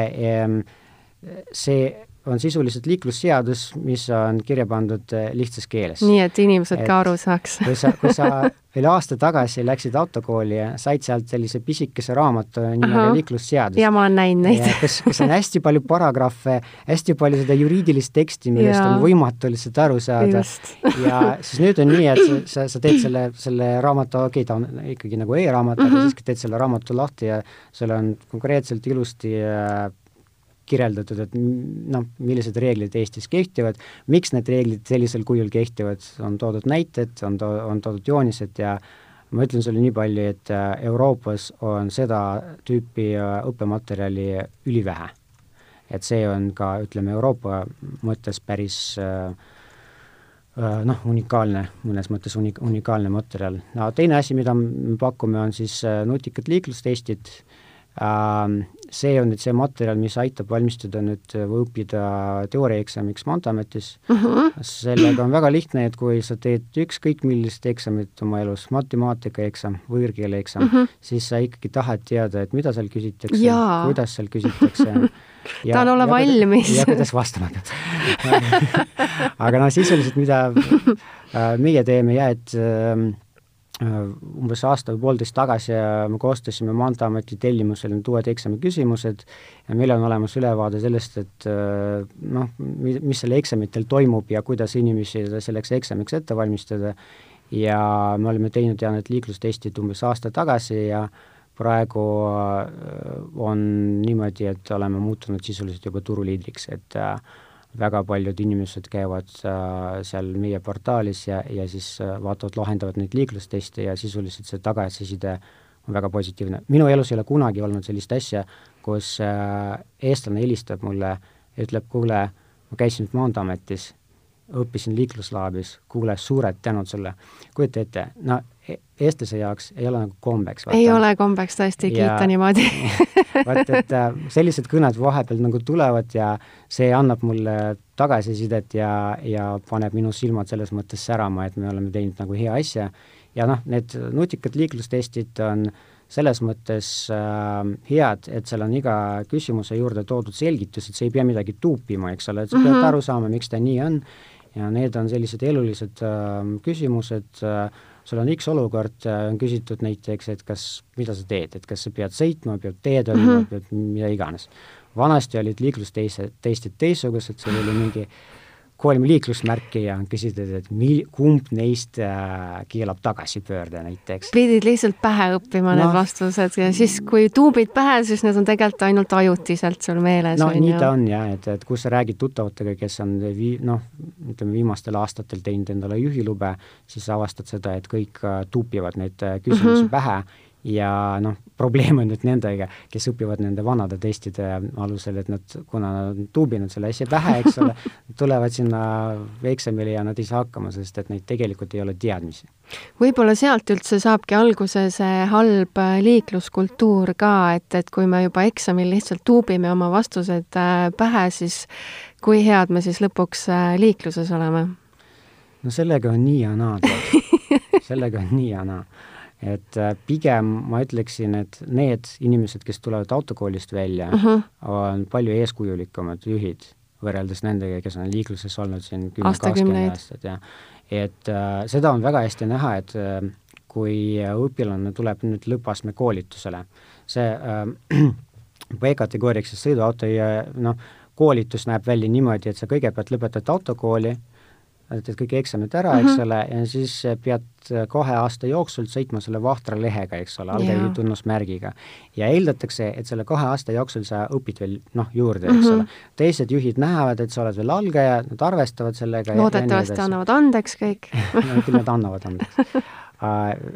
see on sisuliselt liiklusseadus, mis on kirja pandud eh, lihtsas keeles. nii, et inimesed et ka aru saaks. kui sa, kui sa (laughs) veel aasta tagasi läksid autokooli ja said sealt sellise pisikese raamatu nimega Liiklusseadus. ja ma olen näinud neid. kus, kus on hästi palju paragrahve, hästi palju seda juriidilist teksti, millest ja. on võimatu lihtsalt aru saada. (laughs) ja siis nüüd on nii, et sa, sa, teed selle, selle raamatu, okei okay,, ta on ikkagi nagu e-raamat mm, -hmm. aga mhm. siiski teed selle raamatu lahti ja sul on konkreetselt ilusti äh, kirjeldatud, et noh, millised reeglid Eestis kehtivad, miks need reeglid sellisel kujul kehtivad, on toodud näited, on to-, on toodud joonised ja ma ütlen sulle nii palju, et äh, Euroopas on seda tüüpi äh, õppematerjali ülivähe. et see on ka, ütleme, Euroopa mõttes päris äh, noh, unikaalne, mõnes mõttes uni-, unikaalne materjal. no teine asi, mida me pakume, on siis nutikad liiklustestid ähm, see on nüüd see materjal, mis aitab valmistuda nüüd või õppida teooriaeksamiks Maanteeametis uh. Mhm. -huh. sellega on väga lihtne, et kui sa teed ükskõik millist eksamit oma elus, matemaatikaeksam, võõrkeele eksam uh, Mhm. -huh. siis sa ikkagi tahad teada, et mida seal küsitakse, kuidas seal küsitakse. (laughs) tahan olla valmis. ja kuidas vastama pead (laughs) aga noh, sisuliselt mida äh, meie teeme ja et äh, umbes aasta või poolteist tagasi me koostasime Maanteeameti tellimusel need uued eksami küsimused ja meil on olemas ülevaade sellest, et äh, noh, mis seal eksamitel toimub ja kuidas inimesi selleks eksamiks ette valmistada. Ja me oleme teinud ja need liiklustestid umbes aasta tagasi ja praegu äh, on niimoodi, et oleme muutunud sisuliselt juba turuliidriks, et äh, väga paljud inimesed käivad äh, seal meie portaalis ja, ja siis äh, vaatavad, lahendavad neid liiklusteste ja sisuliselt see tagasiside on väga positiivne. minu elus ei ole kunagi olnud sellist asja, kus äh, eestlane helistab mulle ja ütleb, kuule, ma käisin Maanteeametis, õppisin liikluslaabis, kuule, suured tänud sulle. kujuta ette, no e-, eestlase jaoks ei ole nagu kombeks. ei ole kombeks tõesti kiita niimoodi (laughs) vaat, et äh, sellised kõned vahepeal nagu tulevad ja see annab mulle tagasisidet ja, ja paneb minu silmad selles mõttes särama, et me oleme teinud nagu hea asja ja noh, need nutikad liiklustestid on selles mõttes äh, head, et seal on iga küsimuse juurde toodud selgitus, et sa ei pea midagi tuupima, eks ole, et sa mm -hmm. pead aru saama, miks ta nii on ja need on sellised elulised äh, küsimused äh,, sul on X olukord, on küsitud näiteks, et kas, mida sa teed, et kas sa pead sõitma, pead teed olema mm, -hmm. pead mida iganes. vanasti olid liiklusteise, testid teistsugused, seal oli mingi kolm liiklusmärki ja küsitud, et mil-, kumb neist äh, keelab tagasipöörde näiteks. pidid lihtsalt pähe õppima no, need vastused ja siis, kui tuubid pähe, siis need on tegelikult ainult ajutiselt sul meeles. no nii ju. ta on jah, et, et kui sa räägid tuttavatega, kes on vii-, noh, ütleme viimastel aastatel teinud endale juhilube, siis avastad seda, et kõik äh, tuupivad neid äh, küsimusi mm -hmm. pähe ja noh, probleem on nüüd nendega, kes õpivad nende vanade testide alusel, et nad, kuna nad on tuubinud selle asja pähe, eks ole, (laughs) tulevad sinna eksamile ja nad ei saa hakkama, sest et neid tegelikult ei ole teadmisi. võib-olla sealt üldse saabki alguse see halb liikluskultuur ka, et, et kui me juba eksamil lihtsalt tuubime oma vastused äh, pähe, siis kui head me siis lõpuks äh, liikluses oleme? no sellega on nii ja naa, (laughs) sellega on nii ja naa et äh, pigem ma ütleksin, et need inimesed, kes tulevad autokoolist välja uh, -huh. on palju eeskujulikumad juhid võrreldes nendega, kes on liikluses olnud siin kümme, kakskümmend aastat ja et äh, seda on väga hästi näha, et äh, kui õpilane tuleb nüüd lõppastme koolitusele, see äh, (clears throat) B-kategooriaks sõiduauto ja noh, koolitus näeb välja niimoodi, et sa kõigepealt lõpetad autokooli, teed kõik eksamid ära mm, -hmm. eks mhm. ole, ja siis pead kahe aasta jooksul sõitma selle vahtra lehega, eks ole, allkäivi tunnusmärgiga. ja eeldatakse, et selle kahe aasta jooksul sa õpid veel noh, juurde, eks mm -hmm. ole. teised juhid näevad, et sa oled veel algaja, nad arvestavad sellega loodetavasti annavad andeks kõik (laughs) küll nad annavad andeks. (laughs)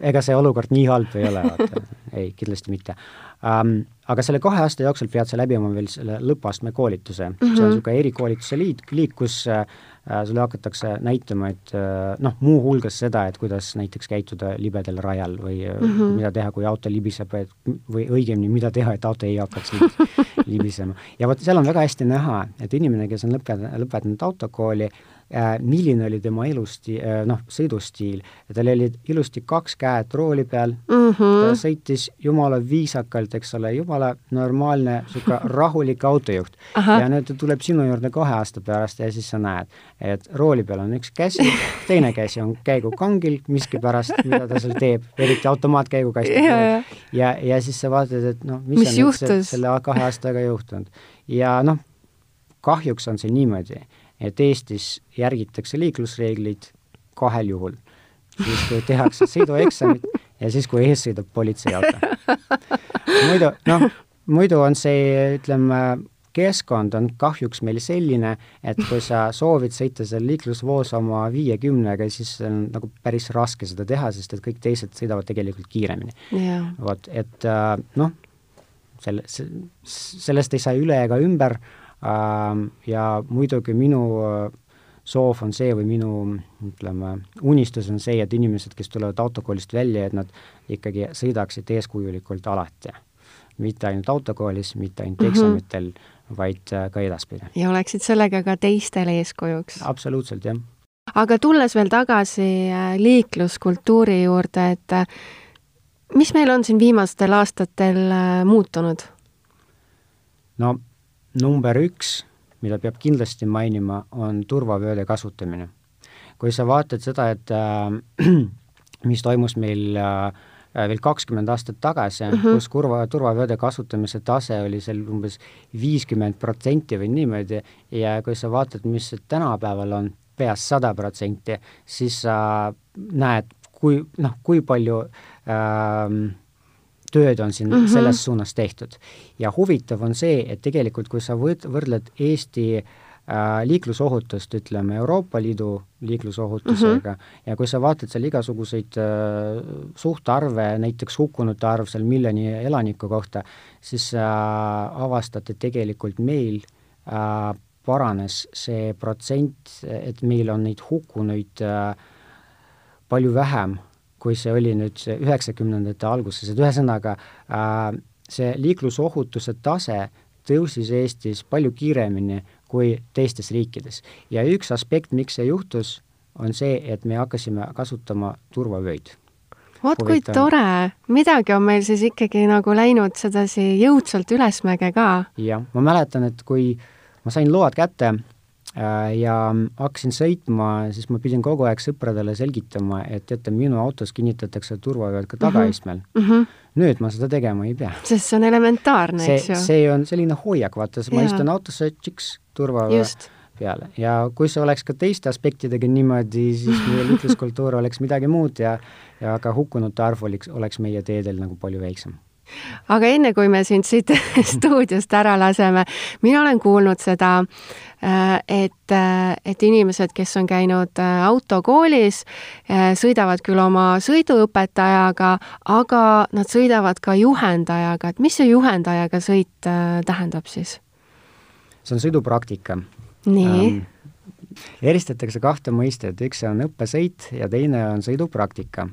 Ega see olukord nii halb ei ole, vaata, (laughs) ei, kindlasti mitte um, aga selle kahe aasta jooksul pead sa läbima veel selle lõpuastme koolituse mm, -hmm. see on niisugune mhm. erikoolituse liit, liik, kus äh, Äh, sulle hakatakse näitama, et äh, noh, muuhulgas seda, et kuidas näiteks käituda libedal rajal või mm -hmm. mida teha, kui auto libiseb, et või õigemini, mida teha, et auto ei hakkaks (laughs) libisema. ja vot seal on väga hästi näha, et inimene, kes on lõpetanud, lõpetanud autokooli, äh, milline oli tema elusti-, äh, noh, sõidustiil. tal olid ilusti kaks käed rooli peal mm, -hmm. ta sõitis jumala viisakalt, eks ole, jumala normaalne, niisugune (laughs) rahulik autojuht. ja nüüd ta tuleb sinu juurde kahe aasta pärast ja siis sa näed, et rooli peal on üks käsi, (laughs) teine käsi on käigukangil miskipärast, mida ta seal teeb, eriti automaatkäigukasti ja, ja, ja siis sa vaatad, et noh, mis, mis on juhtus? üldse selle kahe aastaga juhtunud. ja noh, kahjuks on see niimoodi et Eestis järgitakse liiklusreegleid kahel juhul. siis, kui tehakse sõidueksamit ja siis, kui ees sõidab politseiauto. muidu, noh, muidu on see, ütleme, keskkond on kahjuks meil selline, et kui sa soovid sõita seal liiklusvoos oma viiekümnega, siis on nagu päris raske seda teha, sest et kõik teised sõidavad tegelikult kiiremini yeah.. vot, et äh, noh, selle, sellest ei saa üle ega ümber ja muidugi minu äh, soov on see või minu ütleme, unistus on see, et inimesed, kes tulevad autokoolist välja, et nad ikkagi sõidaksid eeskujulikult alati. mitte ainult autokoolis, mitte ainult eksamitel mm, -hmm. vaid äh, ka edaspidi. ja oleksid sellega ka teistele eeskujuks? absoluutselt, jah. aga tulles veel tagasi äh, liikluskultuuri juurde, et mis meil on siin viimastel aastatel muutunud? no number üks, mida peab kindlasti mainima, on turvavööde kasutamine. kui sa vaatad seda, et äh, (clears throat) mis toimus meil äh, veel kakskümmend aastat tagasi mm, -hmm. kus kurva, turvavööde kasutamise tase oli seal umbes viiskümmend protsenti või niimoodi ja kui sa vaatad, mis tänapäeval on peas sada protsenti, siis sa näed, kui noh, kui palju ähm, tööd on siin mm -hmm. selles suunas tehtud. ja huvitav on see, et tegelikult kui sa võt-, võrdled Eesti äh, liiklusohutust, ütleme, Euroopa Liidu liiklusohutusega mm -hmm. ja kui sa vaatad seal igasuguseid äh, suhtarve, näiteks hukkunute arv seal miljoni elaniku kohta, siis äh, avastad, et tegelikult meil äh, paranes see protsent, et meil on neid hukkunuid äh, palju vähem, kui see oli nüüd üheksakümnendate alguses, et ühesõnaga äh, see liiklusohutuse tase tõusis Eestis palju kiiremini kui teistes riikides. ja üks aspekt, miks see juhtus, on see, et me hakkasime kasutama turvavöid. vot kui tore, midagi on meil siis ikkagi nagu läinud sedasi jõudsalt ülesmäge ka. jah, ma mäletan, et kui ma sain load kätte ja hakkasin sõitma, siis ma pidin kogu aeg sõpradele selgitama, et teate, minu autos kinnitatakse turvavööd ka tagaistmel mm. -hmm. nüüd ma seda tegema ei pea. sest see on elementaarne, eks ju. see on selline hoiak, vaata, ma istun autosse, tšiks, turvavöö peale ja kui see oleks ka teiste aspektidega niimoodi, siis meie liikluskultuur oleks midagi muud ja ja ka hukkunute arv oleks, oleks meie teedel nagu palju väiksem aga enne, kui me sind siit (laughs) stuudiost ära laseme, mina olen kuulnud seda, äh, et, äh, et inimesed, kes on käinud äh, autokoolis, sõidavad küll oma sõiduõpetajaga, aga nad sõidavad ka juhendajaga, et mis see juhendajaga sõit tähendab siis? see on sõidupraktika. nii ähm,? eristatakse kahte mõistet, üks on õppesõit ja teine on sõidupraktika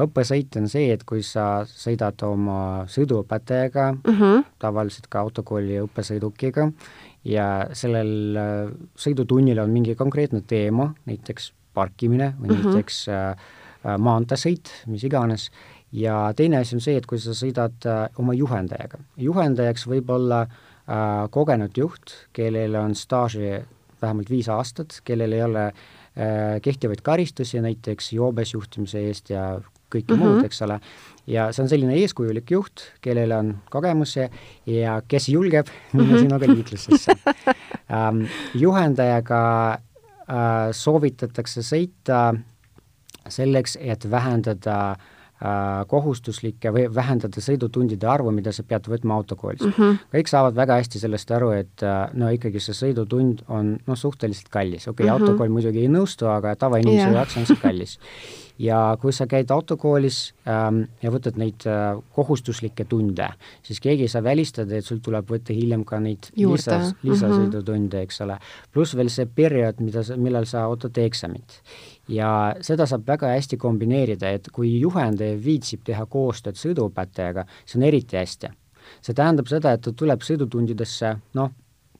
õppesõit on see, et kui sa sõidad oma sõiduõpetajaga mm, -hmm. tavaliselt ka autokooli õppesõidukiga, ja sellel äh, sõidutunnil on mingi konkreetne teema, näiteks parkimine või mm -hmm. näiteks äh, äh, maanteesõit, mis iganes, ja teine asi on see, et kui sa sõidad äh, oma juhendajaga. juhendajaks võib olla äh, kogenud juht, kellel on staaži vähemalt viis aastat, kellel ei ole äh, kehtivaid karistusi näiteks joobes juhtimise eest ja kõike mm -hmm. muud, eks ole. ja see on selline eeskujulik juht, kellel on kogemusi ja kes julgeb minna mm -hmm. sinuga liiklusesse (laughs) ähm,. juhendajaga äh, soovitatakse sõita selleks, et vähendada äh, kohustuslikke või vähendada sõidutundide arvu, mida sa pead võtma autokoolis mm. -hmm. kõik saavad väga hästi sellest aru, et äh, no ikkagi see sõidutund on noh, suhteliselt kallis, okei okay, mm, -hmm. autokool muidugi ei nõustu, aga tavainimese yeah. jaoks on see kallis. (laughs) ja kui sa käid autokoolis ähm, ja võtad neid äh, kohustuslikke tunde, siis keegi ei saa välistada, et sul tuleb võtta hiljem ka neid lisas, lisasõidutunde, eks ole. pluss veel see periood, mida sa, millal sa ootad eksamit ja seda saab väga hästi kombineerida, et kui juhendaja viitsib teha koostööd sõiduõpetajaga, see on eriti hästi. see tähendab seda, et ta tuleb sõidutundidesse noh,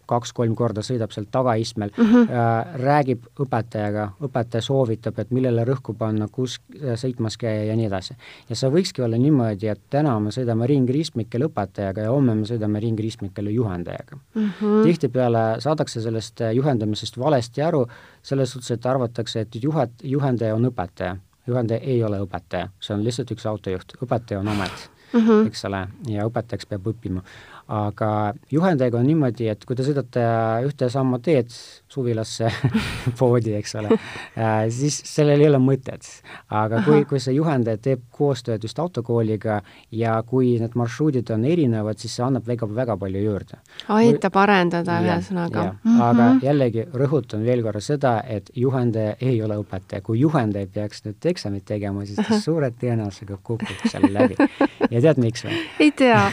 kaks-kolm korda sõidab seal tagaistmel mm, -hmm. räägib õpetajaga, õpetaja soovitab, et millele rõhku panna, kus äh, sõitmas käia ja nii edasi. ja see võikski olla niimoodi, et täna me sõidame ringristmikel õpetajaga ja homme me sõidame ringristmikel juhendajaga mm. -hmm. tihtipeale saadakse sellest äh, juhendamisest valesti aru, selles suhtes, et arvatakse, et juhet-, juhendaja on õpetaja. juhendaja ei ole õpetaja, see on lihtsalt üks autojuht, õpetaja on amet mm, -hmm. eks ole, ja õpetajaks peab õppima aga juhendajaga on niimoodi, et kui te sõidate ühte samma teed suvilasse (laughs) poodi, eks ole äh,, siis sellel ei ole mõtet. aga kui, kui see juhendaja teeb koostööd just autokooliga ja kui need marsruudid on erinevad, siis see annab väga, väga palju juurde. aitab arendada ühesõnaga. Mm -hmm. aga jällegi rõhutan veel korra seda, et juhendaja ei ole õpetaja, kui juhendaja peaks nüüd eksamit tegema, siis ta (laughs) suure tõenäosusega kukub seal läbi. ja tead, miks või? ei tea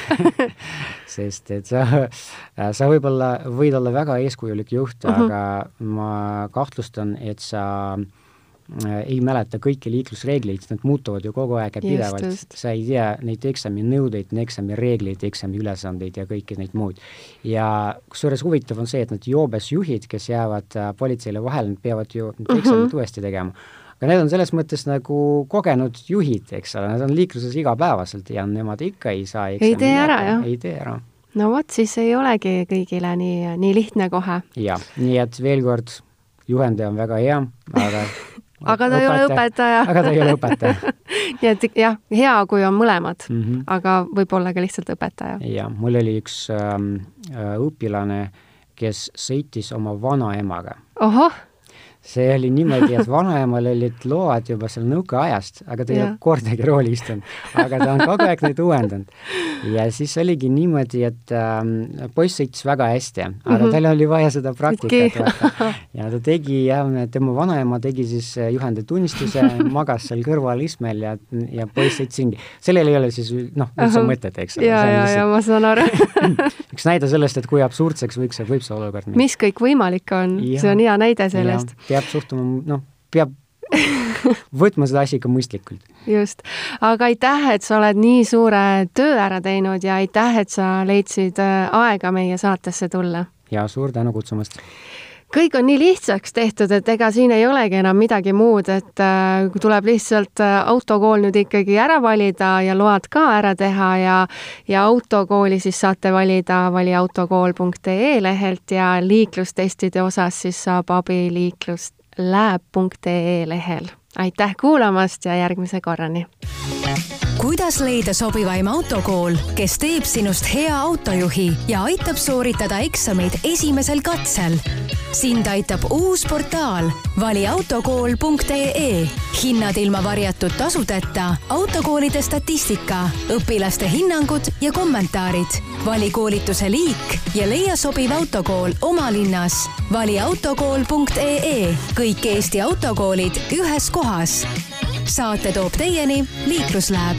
(laughs) sest et sa, (laughs) sa võib-olla võid olla väga eeskujulik juht uh, mhm. -huh. aga ma kahtlustan, et sa ei mäleta kõiki liiklusreegleid, need muutuvad ju kogu aeg ja pidevalt, sa ei tea neid eksaminõudeid, eksamireegleid, eksamiülesandeid ja kõiki neid muud. ja kusjuures huvitav on see, et need joobes juhid, kes jäävad äh, politseile vahele, nad peavad ju need eksamid mm -hmm. uuesti tegema aga need on selles mõttes nagu kogenud juhid, eks ole, nad on liikluses igapäevaselt ja nemad ikka ei saa ei tee ära, jah? ei tee ära. No vot, siis ei olegi kõigile nii, nii lihtne kohe. jah, nii et veel kord, juhendaja on väga hea, aga (laughs) aga ta õpetaja. ei ole õpetaja. aga ta ei ole õpetaja (laughs) nii et jah, hea, kui on mõlemad mm, -hmm. aga võib-olla ka lihtsalt õpetaja. jah, mul oli üks ähm, äh, õpilane, kes sõitis oma vanaemaga. ohoh see oli niimoodi, et vanaemal olid load juba seal nõukaajast, aga ta ei ole kordagi rooli istunud. aga ta on kogu aeg neid uuendanud. ja siis oligi niimoodi, et ähm, poiss sõitis väga hästi, aga mm -hmm. tal oli vaja seda praktikat vaata. ja ta tegi jah, tema vanaema tegi siis äh, juhenditunnistuse, magas seal kõrval istmel ja, ja poiss sõitis ringi. sellel ei ole siis noh, üldse mõtet, eks ole. ja, ja, ja ma saan aru (laughs) üks näide sellest, et kui absurdseks võiks võib see olukord minna. mis kõik võimalik on, see on hea näide sellest peab suhtuma, noh, peab võtma seda asja ikka mõistlikult. just, aga aitäh, et sa oled nii suure töö ära teinud ja aitäh, et sa leidsid äh, aega meie saatesse tulla. ja suur tänu kutsumast kõik on nii lihtsaks tehtud, et ega siin ei olegi enam midagi muud, et äh, tuleb lihtsalt äh, autokool nüüd ikkagi ära valida ja load ka ära teha ja ja autokooli siis saate valida valiautokool.ee lehelt ja liiklustestide osas siis saab abi liikluslääb.ee lehel. aitäh kuulamast ja järgmise korrani! Kuidas leida sobivaim autokool, kes teeb sinust hea autojuhi ja aitab sooritada eksameid esimesel katsel? sind aitab uus portaal valiautokool.ee. hinnad ilma varjatud tasudeta, autokoolide statistika, õpilaste hinnangud ja kommentaarid. vali koolituse liik ja leia sobiv autokool oma linnas. valiautokool.ee. kõik Eesti autokoolid ühes kohas saate toob teieni Liikluslääb